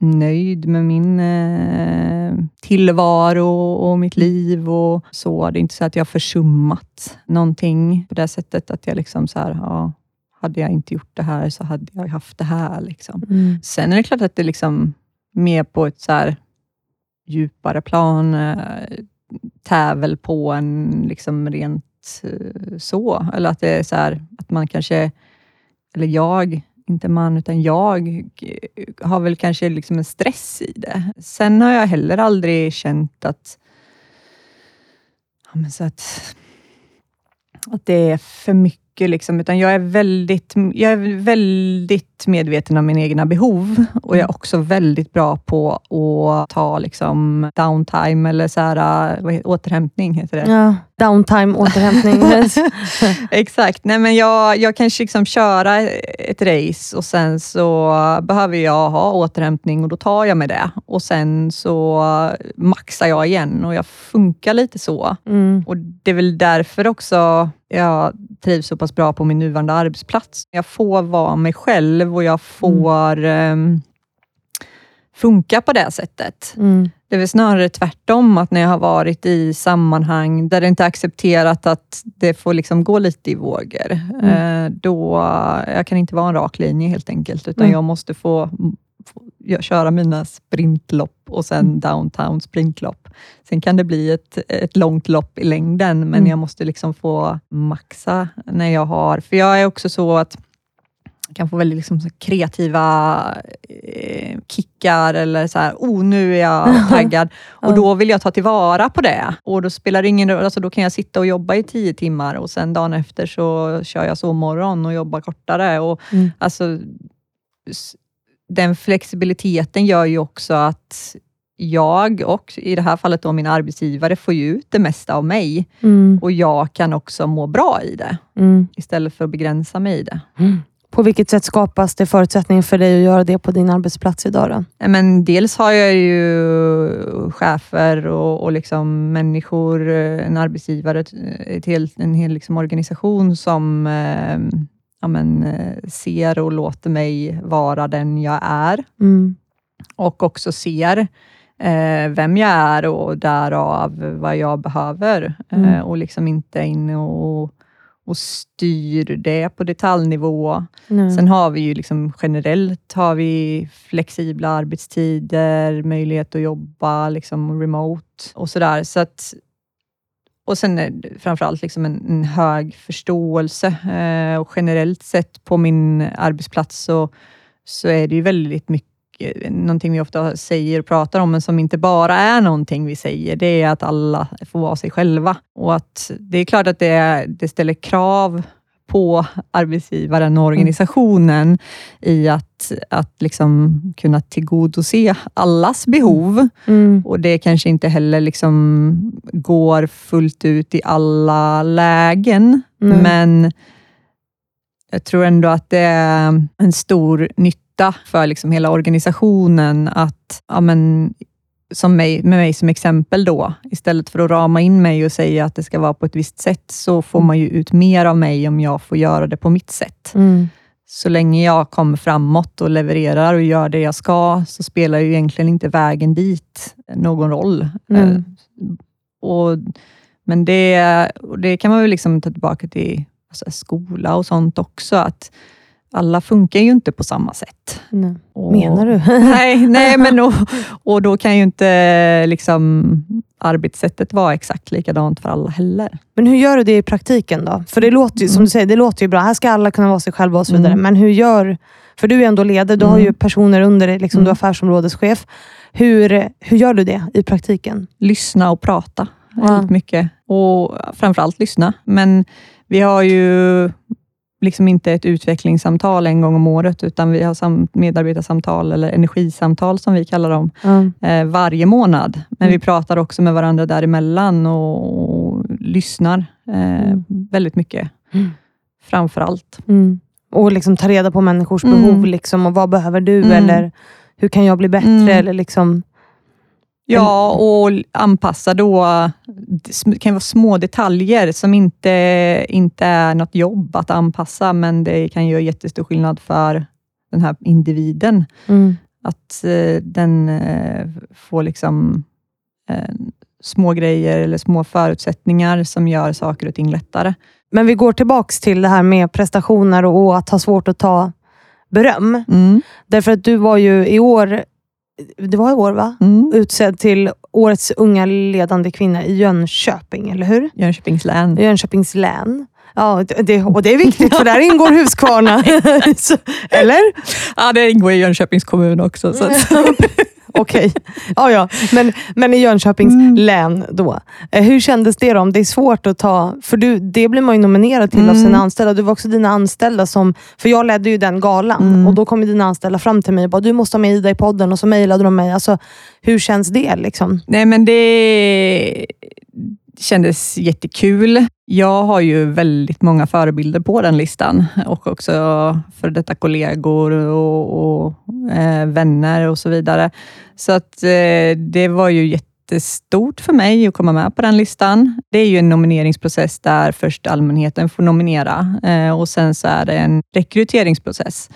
nöjd med min eh, tillvaro och mitt liv och så. Det är inte så att jag har försummat någonting på det sättet att jag liksom så här, ja, hade jag inte gjort det här så hade jag haft det här. Liksom. Mm. Sen är det klart att det är liksom mer på ett så här, djupare plan, eh, tävel på en liksom rent eh, så. Eller att det är så här, att man kanske, eller jag, inte man, utan jag har väl kanske liksom en stress i det. Sen har jag heller aldrig känt att, ja, men så att, att det är för mycket liksom, utan jag är, väldigt, jag är väldigt medveten om mina egna behov och jag är också väldigt bra på att ta liksom, downtime eller så här, heter, återhämtning. Heter det. Ja, downtime, återhämtning. (laughs) (laughs) Exakt. Nej, men jag, jag kan liksom köra ett race och sen så behöver jag ha återhämtning och då tar jag med det. Och Sen så maxar jag igen och jag funkar lite så. Mm. Och Det är väl därför också jag trivs så pass bra på min nuvarande arbetsplats. Jag får vara mig själv och jag får mm. um, funka på det sättet. Mm. Det är väl snarare tvärtom, att när jag har varit i sammanhang där det inte är accepterat att det får liksom gå lite i vågor, mm. eh, då jag kan inte vara en rak linje helt enkelt, utan mm. jag måste få köra mina sprintlopp och sen mm. downtown sprintlopp. Sen kan det bli ett, ett långt lopp i längden, men mm. jag måste liksom få maxa när jag har... För jag är också så att kan få väldigt liksom kreativa eh, kickar eller så här, oh nu är jag (laughs) taggad. och då vill jag ta tillvara på det. Och då spelar det ingen alltså Då kan jag sitta och jobba i tio timmar och sen dagen efter så kör jag sovmorgon och jobbar kortare. Och, mm. alltså, den flexibiliteten gör ju också att jag och i det här fallet då min arbetsgivare får ju ut det mesta av mig mm. och jag kan också må bra i det mm. istället för att begränsa mig i det. Mm. På vilket sätt skapas det förutsättningar för dig att göra det på din arbetsplats idag? Då? Men dels har jag ju chefer och, och liksom människor, en arbetsgivare, ett helt, en hel liksom organisation som eh, ja, men, eh, ser och låter mig vara den jag är. Mm. Och också ser eh, vem jag är och därav vad jag behöver. Mm. Eh, och liksom inte inne och, och styr det på detaljnivå. Nej. Sen har vi ju liksom generellt har vi flexibla arbetstider, möjlighet att jobba liksom remote och sådär. Så att, och sen framförallt liksom en, en hög förståelse. Eh, och generellt sett på min arbetsplats så, så är det ju väldigt mycket någonting vi ofta säger och pratar om, men som inte bara är någonting vi säger, det är att alla får vara sig själva. Och att det är klart att det, det ställer krav på arbetsgivaren och organisationen i att, att liksom kunna tillgodose allas behov. Mm. Och det kanske inte heller liksom går fullt ut i alla lägen, Nej. men jag tror ändå att det är en stor nytta för liksom hela organisationen att, ja men, som mig, med mig som exempel då, istället för att rama in mig och säga att det ska vara på ett visst sätt, så får man ju ut mer av mig om jag får göra det på mitt sätt. Mm. Så länge jag kommer framåt och levererar och gör det jag ska, så spelar ju egentligen inte vägen dit någon roll. Mm. Eh, Och, men det, det kan man väl liksom ta tillbaka till alltså, skola och sånt också, att alla funkar ju inte på samma sätt. Nej. Och, Menar du? (laughs) Nej, nej (laughs) men och, och då kan ju inte liksom, arbetssättet vara exakt likadant för alla heller. Men hur gör du det i praktiken då? För det låter ju, som du säger, det låter ju bra. Här ska alla kunna vara sig själva och så vidare. Mm. Men hur gör... För du är ändå ledare, du har ju Mm. personer under dig, liksom, du är Mm. affärsområdeschef. Hur, hur gör du det i praktiken? lyssna och prata väldigt mycket. Och framförallt lyssna. Men vi har ju liksom inte ett utvecklingssamtal en gång om året, utan vi har sam- medarbetarsamtal, eller energisamtal som vi kallar dem, eh, varje månad. Men Mm. vi pratar också med varandra däremellan och, och lyssnar eh, Mm. väldigt mycket. Mm. Framförallt. Mm. Och liksom ta reda på människors Mm. behov. Liksom, och Vad behöver du? Mm. Eller hur kan jag bli bättre? Mm. Eller liksom, Ja, och anpassa då, det kan vara små detaljer som inte, inte är något jobb att anpassa, men det kan göra jättestor skillnad för den här individen. mm. Att eh, den eh, får liksom eh, små grejer eller små förutsättningar som gör saker och ting lättare. Men vi går tillbaks till det här med prestationer och, och att ha svårt att ta beröm. Mm. Därför att du var ju i år, det var i år va? Mm. Utsedd till Årets unga ledande kvinna i Jönköping, eller hur? Jönköpings län. Jönköpings län. Ja, det- och det är viktigt för där ingår Huskvarna. (laughs) (laughs) Eller? Ja, det ingår i Jönköpings kommun också. Så Okej. Ja, ja. Men, men i Jönköpings Mm. län då. Eh, Hur kändes det då? Om det är svårt att ta... För du, det blir man ju nominerad till av Mm. sina anställda. Du var också dina anställda som... För jag ledde ju den galan Mm. och då kom dina anställda fram till mig och bara, du måste ha med Ida i podden och så mejlade de mig. Alltså, hur känns det? liksom? Nej, men det kändes jättekul. Jag har ju väldigt många förebilder på den listan och också för detta kollegor och, och eh, vänner och så vidare. Så att eh, det var ju jättestort för mig att komma med på den listan. Det är ju en nomineringsprocess där först allmänheten får nominera eh, och sen så är det en rekryteringsprocess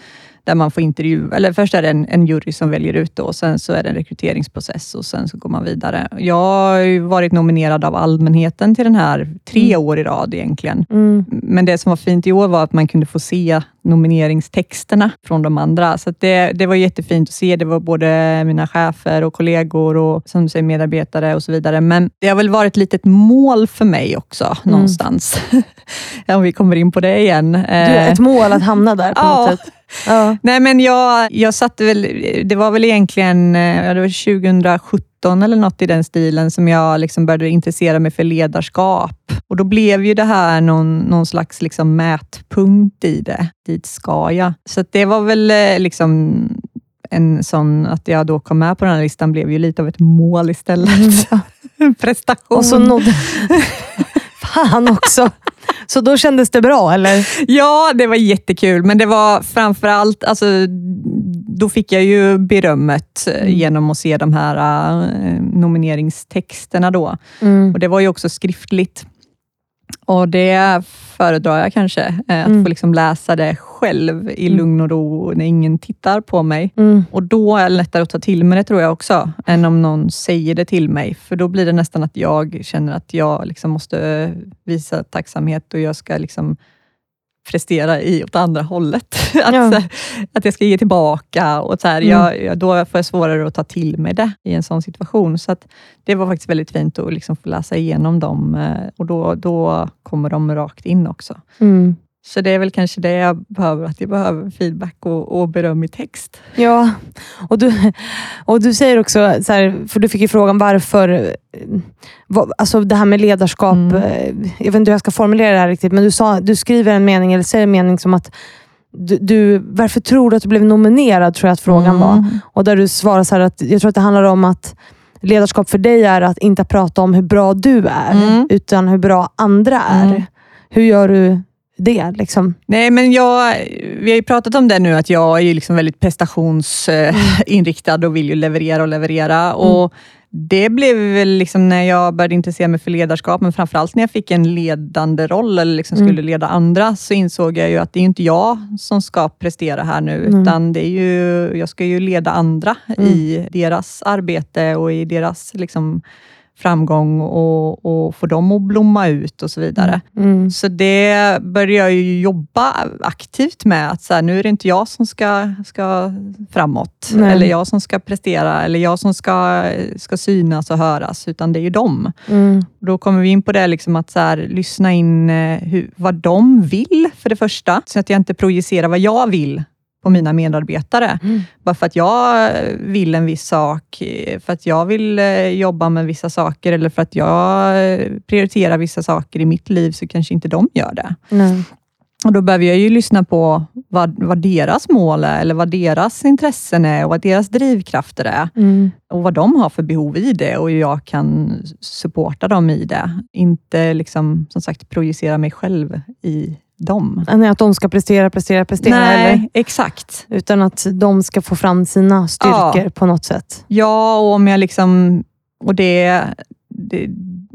där man får intervjua, eller först är det en, en jury som väljer ut och sen så är det en rekryteringsprocess och sen så går man vidare. Jag har varit nominerad av allmänheten till den här tre år i rad egentligen. Mm. Men det som var fint i år var att man kunde få se nomineringstexterna från de andra. Så det, det var jättefint att se. Det var både mina chefer och kollegor och som du säger, medarbetare och så vidare. Men det har väl varit ett litet mål för mig också Mm. någonstans. (laughs) Om vi kommer in på det igen. Du, ett mål att hamna där på (laughs) Ja. något sätt. Ja. (laughs) Nej, men jag, jag satte väl, det var väl egentligen eh, ja, det var 2017 eller något i den stilen som jag liksom började intressera mig för ledarskap. Och Då blev ju det här någon, någon slags liksom mätpunkt i det. Dit ska jag. Så det var väl eh, liksom en sån, att jag då kom med på den här listan blev ju lite av ett mål istället. En (laughs) prestation. Och så nådde... (laughs) Fan också. Så då kändes det bra, eller? Ja, det var jättekul, men det var framför allt, alltså, då fick jag ju berömmet eh, Mm. genom att se de här eh, nomineringstexterna då. Mm. Och Det var ju också skriftligt. Och Det föredrar jag kanske. eh, Att Mm. få liksom läsa det själv i Mm. lugn och ro när ingen tittar på mig. Mm. Och då är det lättare att ta till mig det tror jag också, än om någon säger det till mig. För då blir det nästan att jag känner att jag liksom måste visa tacksamhet och jag ska liksom prestera i åt andra hållet. (laughs) Att, Ja. här, att jag ska ge tillbaka. Och så här, Mm. jag, jag, då får jag svårare att ta till mig det i en sån situation. Så att det var faktiskt väldigt fint att liksom få läsa igenom dem eh, och då, då kommer de rakt in också. Mm. Så det är väl kanske det jag behöver, att jag behöver feedback och, och beröm i text. Ja, och du, och du säger också, så här, för du fick ju frågan varför, eh, vad, alltså det här med ledarskap, Mm. eh, jag vet inte hur jag ska formulera det här riktigt, men du, sa, du skriver en mening, eller säger en mening som att du, du, varför tror du att du blev nominerad, tror jag att frågan var. Mm. Och där du svarar så att jag tror att det handlar om att ledarskap för dig är att inte prata om hur bra du är, Mm. utan hur bra andra är. Mm. Hur gör du det? Liksom? Nej, men jag, vi har ju pratat om det nu, att jag är liksom väldigt prestationsinriktad och vill ju leverera och leverera. Och det blev väl liksom när jag började intressera mig för ledarskap, men framförallt när jag fick en ledande roll eller liksom skulle leda andra, så insåg jag ju att det är inte jag som ska prestera här nu, Mm. utan det är ju, jag ska ju leda andra i deras arbete och i deras liksom, framgång och, och få dem att blomma ut och så vidare. Mm. Så det började jag jobba aktivt med. Att så här, nu är det inte jag som ska, ska framåt, Nej. eller jag som ska prestera, eller jag som ska, ska synas och höras, utan det är ju dem. Mm. Då kommer vi in på det, liksom att så här, lyssna in eh, hur, vad de vill, för det första. Så att jag inte projicerar vad jag vill på mina medarbetare. Mm. Bara för att jag vill en viss sak, för att jag vill eh, jobba med vissa saker eller för att jag eh, prioriterar vissa saker i mitt liv, så kanske inte de gör det. Nej. Och Då behöver jag ju lyssna på vad, vad deras mål är, eller vad deras intressen är och vad deras drivkrafter är Mm. och vad de har för behov i det och hur jag kan supporta dem i det. Inte liksom, som sagt projicera mig själv i dem. Nej, Att de ska prestera, prestera, prestera. Nej, Eller? exakt. Utan att de ska få fram sina styrkor Ja. på något sätt. Ja, och om jag liksom... Och det, det,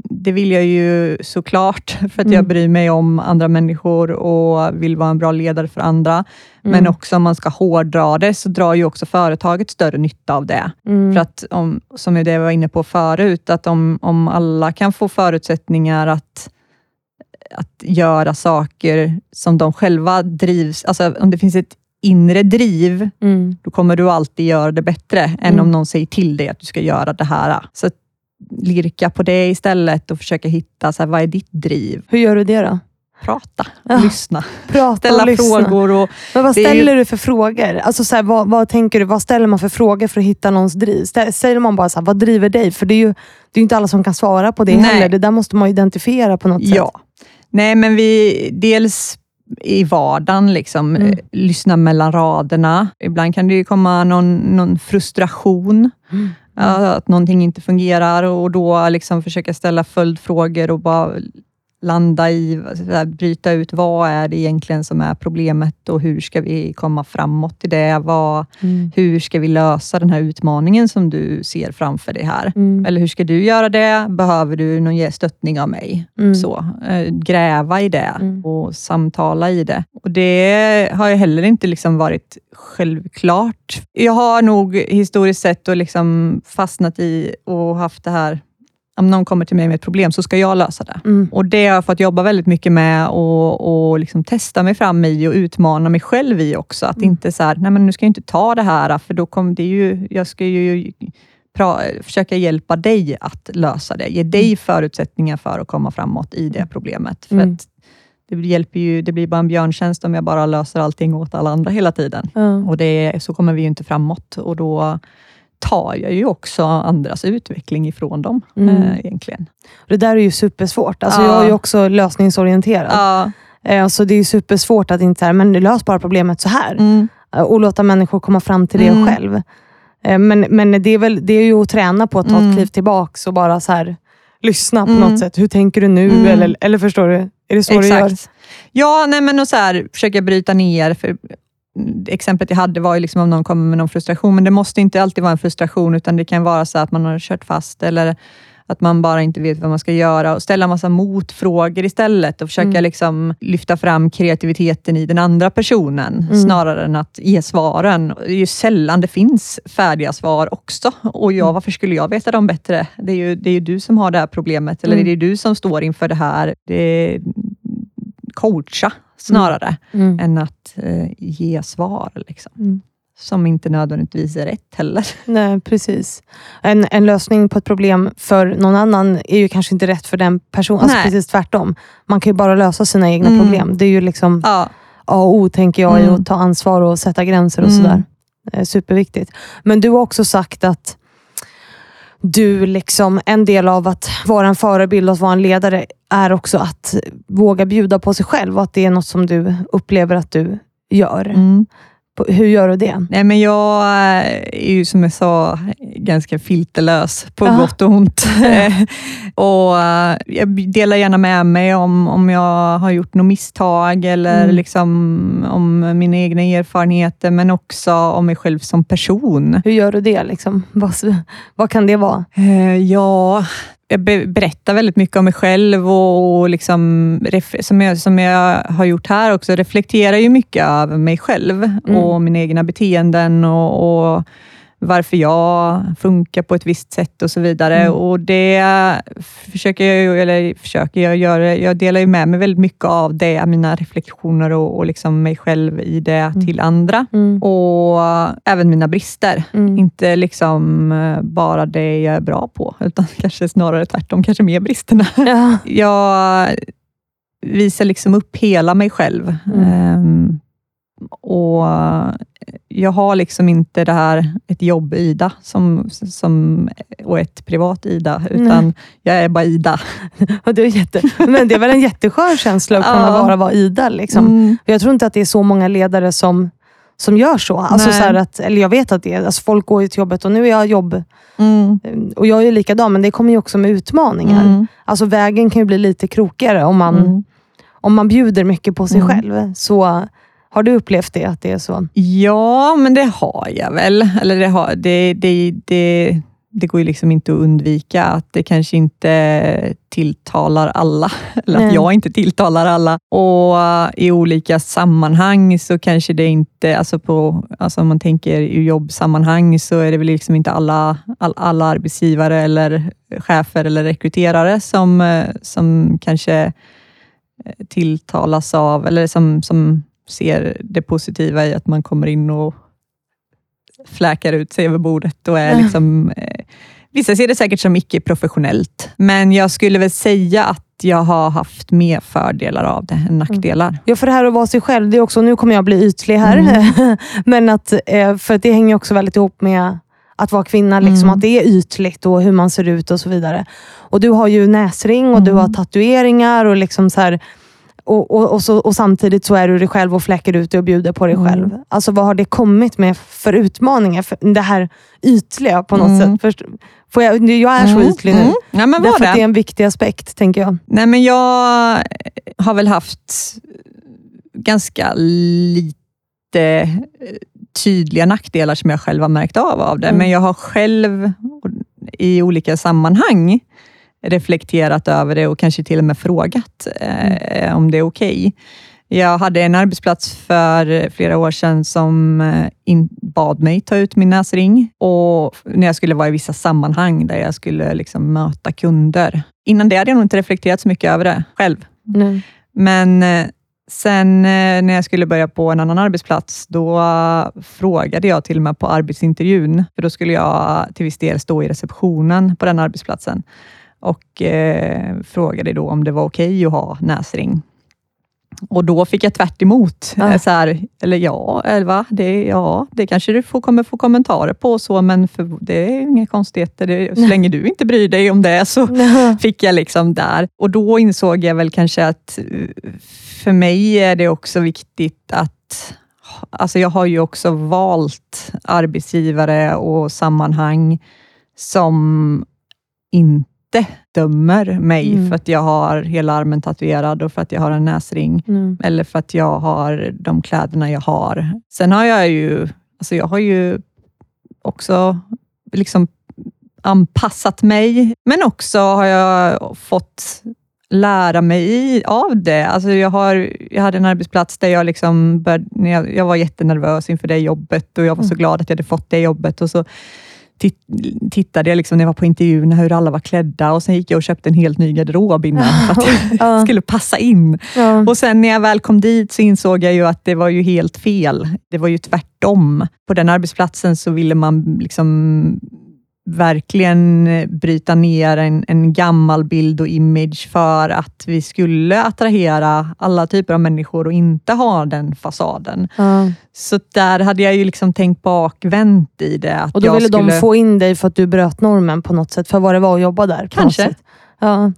det vill jag ju såklart, (laughs) för att jag Mm. bryr mig om andra människor och vill vara en bra ledare för andra. Men Mm. också om man ska hårdra det, så drar ju också företaget större nytta av det. Mm. För att, om, som det jag var inne på förut, att om, om alla kan få förutsättningar att, att göra saker som de själva drivs, alltså om det finns ett inre driv, Mm. då kommer du alltid göra det bättre än Mm. om någon säger till dig att du ska göra det här. Så lirka på det istället och försöka hitta, så här, vad är ditt driv? Hur gör du det då? Prata, (laughs) Ja. lyssna, Prata ställa lyssna. frågor. Och, Men vad ställer du för frågor? Alltså så här, vad, vad tänker du? Vad ställer man för frågor för att hitta någons driv? Säger man bara så här, vad driver dig? För det är ju det är ju inte alla som kan svara på det Nej. heller. Det där måste man ju identifiera på något sätt. Nej, men vi, dels i vardagen, liksom, Mm. eh, lyssna mellan raderna. Ibland kan det ju komma någon, någon frustration, Mm. ja, att någonting inte fungerar och då liksom försöka ställa följdfrågor och bara landa i, här, bryta ut vad är det egentligen som är problemet och hur ska vi komma framåt i det? Vad, Mm. hur ska vi lösa den här utmaningen som du ser framför dig här? Mm. Eller hur ska du göra det? Behöver du någon stöttning av mig? Mm. Så, eh, gräva i det Mm. och samtala i det. Och Det har ju heller inte liksom varit självklart. Jag har nog historiskt sett och liksom fastnat i och haft det här, om någon kommer till mig med ett problem så ska jag lösa det. Mm. Och Det har jag fått jobba väldigt mycket med och, och liksom testa mig fram i och utmana mig själv i också. Att Mm. inte så här, nej men nu ska jag inte ta det här, för då kommer det ju, jag ska ju pra- försöka hjälpa dig att lösa det. Ge dig förutsättningar för att komma framåt i det problemet. För Mm. det, hjälper ju, det blir bara en björntjänst om jag bara löser allting åt alla andra hela tiden. Och det, så kommer vi ju inte framåt och då tar jag ju också andras utveckling ifrån dem Mm. eh, egentligen. Det där är ju supersvårt. Alltså, Ja. Jag är ju också lösningsorienterad. Ja. Eh, Så det är ju supersvårt att inte säga, men lös bara problemet så här. Mm. Eh, Och låta människor komma fram till det Mm. själv. Eh, Men, men det, är väl, det är ju att träna på att ta Mm. ett kliv tillbaks och bara så här, lyssna på Mm. något sätt. Hur tänker du nu? Mm. Eller, eller förstår du? Är det så du gör? Exakt. Ja, nej, men och så här, försöka bryta ner. För exemplet jag hade var ju liksom om någon kommer med någon frustration, men det måste inte alltid vara en frustration, utan det kan vara så att man har kört fast eller Att man bara inte vet vad man ska göra och ställa massa motfrågor istället och försöka Mm. liksom lyfta fram kreativiteten i den andra personen Mm. snarare än att ge svaren. Det är ju sällan det finns färdiga svar också. Och ja, Mm. varför skulle jag veta dem bättre? Det är ju, det är ju du som har det här problemet eller Mm. det är du som står inför det här. Det är coacha snarare Mm. än att eh, ge svar. Liksom. Mm. Som inte nödvändigtvis är rätt heller. (laughs) Nej, precis. En, en lösning på ett problem för någon annan är ju kanske inte rätt för den personen. Alltså precis tvärtom. Man kan ju bara lösa sina egna Mm. problem. Det är ju liksom Ja, A och O, tänker jag, i Mm. att ta ansvar och sätta gränser och Mm. sådär. Är superviktigt. Men du har också sagt att du liksom, en del av att vara en förebild och att vara en ledare är också att våga bjuda på sig själv och att det är något som du upplever att du gör. mm. Hur gör du det? Nej, men jag eh, är ju som jag sa ganska filterlös på Ja. gott och ont. (laughs) (laughs) och eh, Jag delar gärna med mig om, om jag har gjort något misstag eller Mm. liksom om mina egna erfarenheter, men också om mig själv som person. Hur gör du det? Liksom? Vad, vad kan det vara? Eh, Ja, jag be- berättar väldigt mycket om mig själv och, och liksom, som, jag, som jag har gjort här också, reflekterar ju mycket över mig själv Mm. och mina egna beteenden och, och varför jag funkar på ett visst sätt och så vidare. Mm. Och Det försöker jag, eller försöker jag göra. Jag delar ju med mig väldigt mycket av det, mina reflektioner och, och liksom mig själv i det Mm. till andra. Mm. Och även mina brister. Mm. Inte liksom eh, bara det jag är bra på, utan (laughs) kanske snarare tvärtom, kanske mer bristerna. (laughs) Ja. Jag visar liksom upp hela mig själv. Mm. Och jag har liksom inte det här, ett jobb-Ida som, som, och ett privat-Ida, utan Nej. jag är bara Ida. (laughs) Och det, är jätte, men det är väl en jätteskön känsla att kunna Ja. bara vara Ida. Liksom. Mm. Jag tror inte att det är så många ledare som, som gör så. Alltså så att, eller jag vet att det är, alltså folk går till jobbet och nu är jag jobb Mm. och jag är likadan, men det kommer ju också med utmaningar. Mm. Alltså vägen kan ju bli lite krokigare om man, Mm. om man bjuder mycket på sig Mm. själv. Så har du upplevt det, att det är så? Ja, men det har jag väl. Eller det, har, det, det, det, det går ju liksom inte att undvika att det kanske inte tilltalar alla. (laughs) Eller Nej. att jag inte tilltalar alla. Och eh, i olika sammanhang så kanske det inte, alltså, på, alltså om man tänker i jobbsammanhang så är det väl liksom inte alla, all, alla arbetsgivare eller chefer eller rekryterare som, eh, som kanske eh, tilltalas av, eller som, som ser det positiva i att man kommer in och fläkar ut sig över bordet och är liksom... Eh, vissa ser det säkert som icke-professionellt, men jag skulle väl säga att jag har haft mer fördelar av det än nackdelar. Ja, för det här att vara sig själv, det är också, nu kommer jag bli ytlig här, Mm. (laughs) men att, eh, för att det hänger också väldigt ihop med att vara kvinna, liksom, Mm. att det är ytligt och hur man ser ut och så vidare. Och Du har ju näsring och du Mm. har tatueringar och liksom så här, och, och, och, så, och samtidigt så är du dig själv och fläcker ut dig och bjuder på dig Mm. själv. Alltså Vad har det kommit med för utmaningar? För det här ytliga på något Mm. sätt. Först, får jag, jag är så Mm, ytlig nu. mm. Ja, men Därför att det det. är en viktig aspekt, tänker jag. Nej, men jag har väl haft ganska lite eh, tydliga nackdelar som jag själv har märkt av av det, Mm. men jag har själv i olika sammanhang reflekterat över det och kanske till och med frågat eh, om det är okej. Jag hade en arbetsplats för flera år sedan som eh, bad mig ta ut min näsring och när jag skulle vara i vissa sammanhang där jag skulle liksom möta kunder. Innan det hade jag nog inte reflekterat så mycket över det själv. Nej. Men eh, sen när jag skulle börja på en annan arbetsplats, då frågade jag till och med på arbetsintervjun, för då skulle jag till viss del stå i receptionen på den arbetsplatsen och eh, frågade då om det var okej att ha näsring. Och då fick jag tvärt emot. Ah. Eh, Så här, eller ja, eller va? Det, ja, det kanske du får, kommer få kommentarer på, så, men för, det är inga konstigheter. Det, så länge du inte bryr dig om det, så (laughs) fick jag liksom där. Och då insåg jag väl kanske att eh, för mig är det också viktigt att Alltså jag har ju också valt arbetsgivare och sammanhang som inte dömer mig Mm. för att jag har hela armen tatuerad och för att jag har en näsring Mm. eller för att jag har de kläderna jag har. Sen har jag ju, alltså jag har ju också liksom anpassat mig, men också har jag fått lära mig av det. Alltså jag, har, jag hade en arbetsplats där jag, liksom började, jag, jag var jättenervös inför det jobbet och jag var så mm. glad att jag hade fått det jobbet. Och så tittade jag liksom när jag var på intervjuerna hur alla var klädda och sen gick jag och köpte en helt ny garderob innan för att jag (laughs) skulle passa in. Ja. Och sen när jag väl kom dit så insåg jag ju att det var ju helt fel. Det var ju tvärtom. På den arbetsplatsen så ville man liksom verkligen bryta ner en, en gammal bild och image för att vi skulle attrahera alla typer av människor och inte ha den fasaden. Mm. Så där hade jag ju liksom tänkt bakvänt i det. och då ville skulle... de få in dig för att du bröt normen på något sätt, för vad det var att jobba där? Kanske. Ja.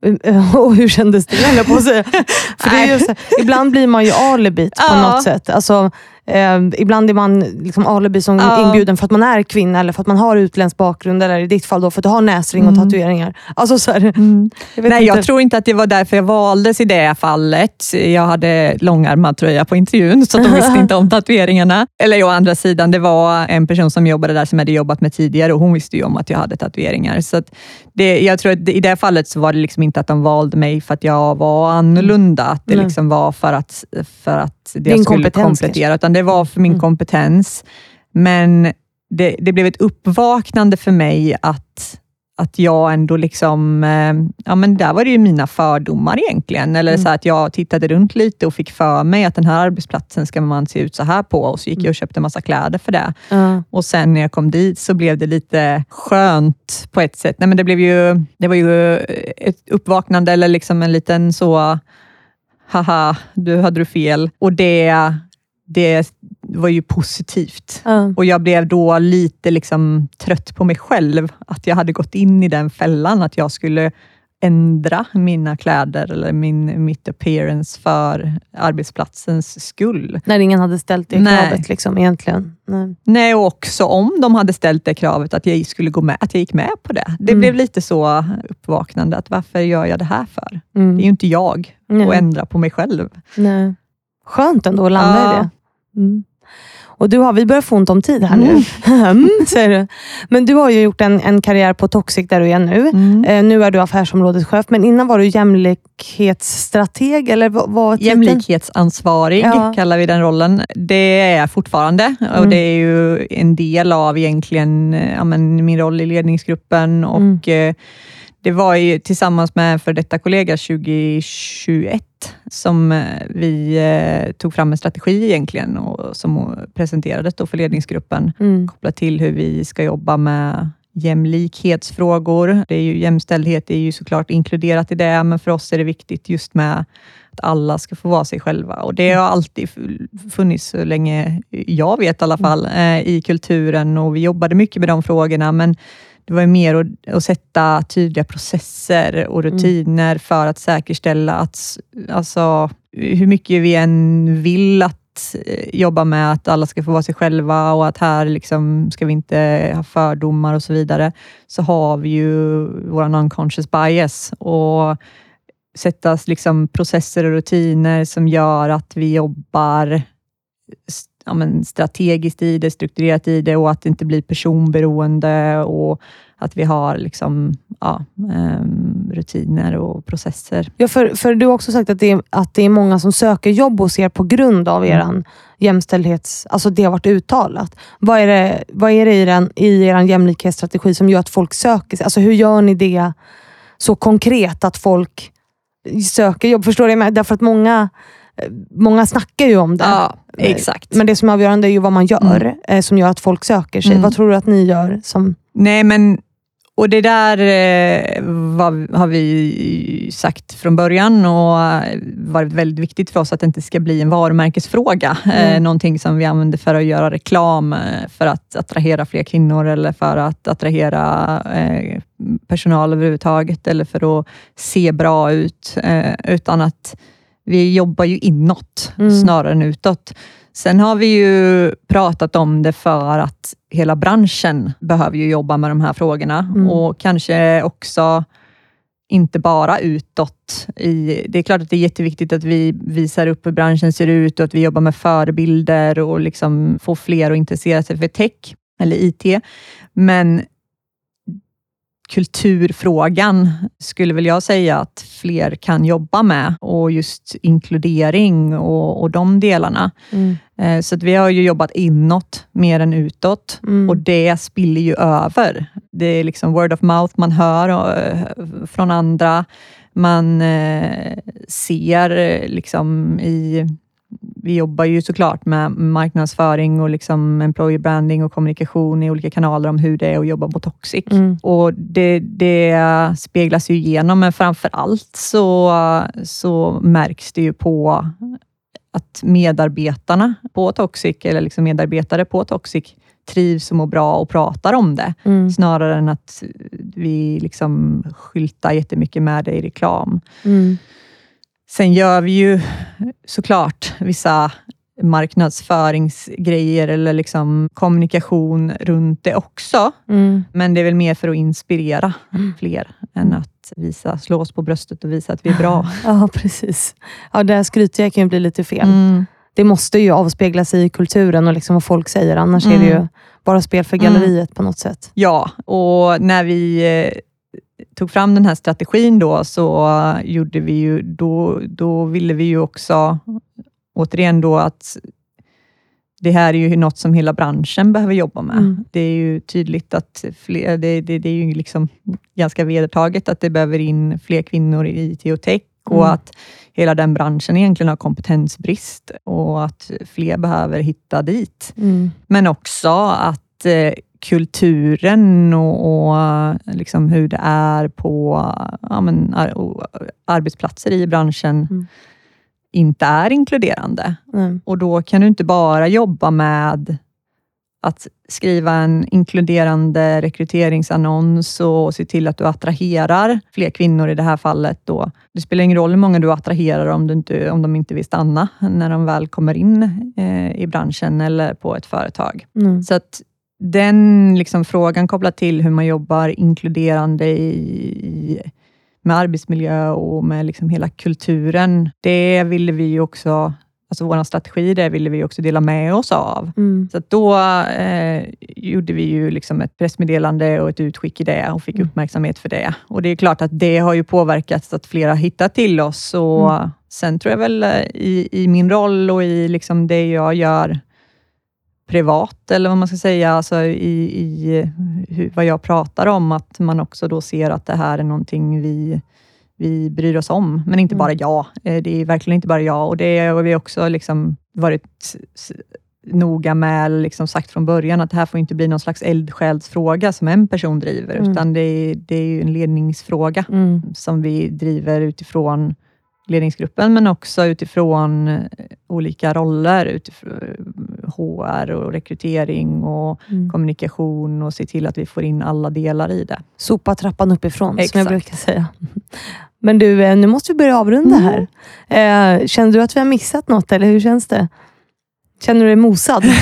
(laughs) Och hur kändes det, höll på att säga. (laughs) För det är så, ibland blir man ju alibit på ja. något sätt. Alltså, Eh, ibland är man liksom alibi som ja. inbjuden för att man är kvinna eller för att man har utländsk bakgrund. Eller i ditt fall då för att du har näsring och mm. tatueringar. Alltså, så här, mm. jag Nej, inte. jag tror inte att det var därför jag valdes i det fallet. Jag hade långärmad tröja på intervjun, så de visste inte om (laughs) tatueringarna. Eller å andra sidan, det var en person som jobbade där som jag hade jobbat med tidigare och hon visste ju om att jag hade tatueringar. Så det, jag tror att i det fallet så var det liksom inte att de valde mig för att jag var annorlunda. Att det liksom var för att, för att det jag skulle komplettera, utan det var för min mm. kompetens. Men det, det, blev ett uppvaknande för mig att, att jag ändå liksom, eh, ja men där var det ju mina fördomar egentligen. Eller mm. så att jag tittade runt lite och fick för mig att den här arbetsplatsen ska man se ut så här på och så gick jag och mm. köpte massa kläder för det. Mm. Och sen när jag kom dit så blev det lite skönt på ett sätt. Nej, men det, blev ju, det var ju ett uppvaknande eller liksom en liten så haha, du hade du fel. Och det, det var ju positivt. Mm. Och jag blev då lite liksom trött på mig själv, att jag hade gått in i den fällan, att jag skulle ändra mina kläder eller min, mitt appearance för arbetsplatsens skull. När ingen hade ställt det Nej. kravet liksom, egentligen? Nej. Nej, och också om de hade ställt det kravet, att jag skulle gå med, att jag gick med på det. Det mm. blev lite så uppvaknande, att varför gör jag det här för? Mm. Det är ju inte jag Nej. att ändra på mig själv. Nej. Skönt ändå att landa ja. i det. Mm. Och du har, vi börjar få ont om tid här nu, mm. säger du. Men du har ju gjort en, en karriär på Toxic där du är nu. Mm. Eh, nu är du affärsområdeschef, men innan var du jämlikhetsstrateg, eller vad, Jämlikhetsansvarig ja. kallar vi den rollen. Det är jag fortfarande och mm. det är ju en del av egentligen ja, men, min roll i ledningsgruppen och mm. eh, det var ju tillsammans med en för detta kollega 2021 som eh, vi eh, tog fram en strategi egentligen och som presenterades då för ledningsgruppen mm. kopplat till hur vi ska jobba med jämlikhetsfrågor. Det är ju, jämställdhet är ju såklart inkluderat i det, men för oss är det viktigt just med att alla ska få vara sig själva. Och Det har alltid funnits, så länge jag vet i alla fall, mm. i kulturen och vi jobbade mycket med de frågorna, men det var mer att, att sätta tydliga processer och mm. rutiner mm. för att säkerställa att, alltså, hur mycket vi än vill att eh, jobba med att alla ska få vara sig själva och att här liksom ska vi inte ha fördomar och så vidare, så har vi ju vår unconscious bias och sätta liksom processer och rutiner som gör att vi jobbar ja, men strategiskt i det, strukturerat i det och att det inte blir personberoende och att vi har liksom, ja, um, rutiner och processer. Ja, för, för du har också sagt att det, är, att det är många som söker jobb hos er på grund av mm. er jämställdhets... Alltså det har varit uttalat. Vad är det, vad är det i, den, i er jämlikhetsstrategi som gör att folk söker sig? Alltså hur gör ni det så konkret att folk söker jobb? Förstår du? Därför att många Många snackar ju om det. Ja, exakt. Men det som är avgörande är ju vad man gör, mm. Eh, som gör att folk söker sig. Mm. Vad tror du att ni gör? Som... Nej, men och Det där eh, var, har vi sagt från början och varit väldigt viktigt för oss att det inte ska bli en varumärkesfråga. Eh, mm. Eh, någonting som vi använder för att göra reklam, för att attrahera fler kvinnor eller för att attrahera eh, personal överhuvudtaget eller för att se bra ut. Eh, utan att vi jobbar ju inåt mm. snarare än utåt. Sen har vi ju pratat om det för att hela branschen behöver ju jobba med de här frågorna mm. och kanske också inte bara utåt. I, det är klart att det är jätteviktigt att vi visar upp hur branschen ser ut och att vi jobbar med förebilder och liksom får fler att intressera sig för tech eller IT. Men kulturfrågan skulle väl jag säga att fler kan jobba med och just inkludering och, och de delarna. Mm. Eh, så att vi har ju jobbat inåt mer än utåt Mm. och det spiller ju över. Det är liksom word of mouth man hör eh, från andra. Man eh, ser eh, liksom i vi jobbar ju såklart med marknadsföring och liksom employer branding och kommunikation i olika kanaler om hur det är att jobba på Toxic. Mm. Och det, det speglas ju igenom, men framför allt så, så märks det ju på att medarbetarna på Toxic, eller liksom medarbetare på Toxic, trivs och mår bra och pratar om det, Mm. snarare än att vi liksom skyltar jättemycket med det i reklam. Mm. Sen gör vi ju såklart vissa marknadsföringsgrejer eller liksom kommunikation runt det också. Mm. Men det är väl mer för att inspirera fler än att visa, slå oss på bröstet och visa att vi är bra. (laughs) Ja, precis. Ja, det här skrytiga kan ju bli lite fel. Mm. Det måste ju avspegla sig i kulturen och liksom vad folk säger, annars är det ju Mm. bara spel för galleriet på något sätt. Ja, och när vi eh, tog fram den här strategin då, så gjorde vi ju, då, då ville vi ju också, återigen då att det här är ju något som hela branschen behöver jobba med. Mm. Det är ju tydligt att fler, det, det, det är ju liksom ganska vedertaget att det behöver in fler kvinnor i IT och tech och Mm. att hela den branschen egentligen har kompetensbrist och att fler behöver hitta dit. Mm. Men också att eh, kulturen och, och liksom hur det är på ja, men, ar arbetsplatser i branschen Mm. inte är inkluderande. Mm. Och då kan du inte bara jobba med att skriva en inkluderande rekryteringsannons och se till att du attraherar fler kvinnor i det här fallet. Då. Det spelar ingen roll hur många du attraherar om, du inte, om de inte vill stanna när de väl kommer in eh, i branschen eller på ett företag. Mm. Så att den liksom frågan kopplat till hur man jobbar inkluderande i, med arbetsmiljö och med liksom hela kulturen, det ville vi också, alltså vår strategi, det ville vi också dela med oss av. Mm. Så då eh, gjorde vi ju liksom ett pressmeddelande och ett utskick i det och fick Mm. uppmärksamhet för det. Och det är klart att det har ju påverkat att flera hittat till oss. Och Mm. Sen tror jag väl eh, i, i min roll och i liksom det jag gör privat, eller vad man ska säga, alltså i, i hur, vad jag pratar om, att man också då ser att det här är någonting vi, vi bryr oss om. Men inte Mm. bara jag. Eh, Det är verkligen inte bara jag och det har vi också liksom varit noga med, liksom sagt från början, att det här får inte bli någon slags eldsjälsfråga som en person driver, Mm. utan det är, det är ju en ledningsfråga Mm. som vi driver utifrån ledningsgruppen, men också utifrån eh, olika roller, utifrån HR och rekrytering och Mm. kommunikation och se till att vi får in alla delar i det. Sopa trappan uppifrån, som jag Exakt. brukar säga. Men du, eh, nu måste vi börja avrunda Mm. här. Eh, känner du att vi har missat något, eller hur känns det? Känner du dig mosad? (laughs)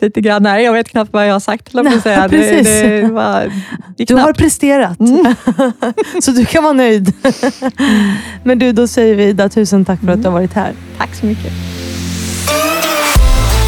Lite grann. Nej, jag vet knappt vad jag har sagt, att (laughs) säga. Det, Precis. det, var, det Du har presterat, Mm. (laughs) så du kan vara nöjd. Men du, då säger vi Ida, tusen tack för att du har varit här. Tack så mycket.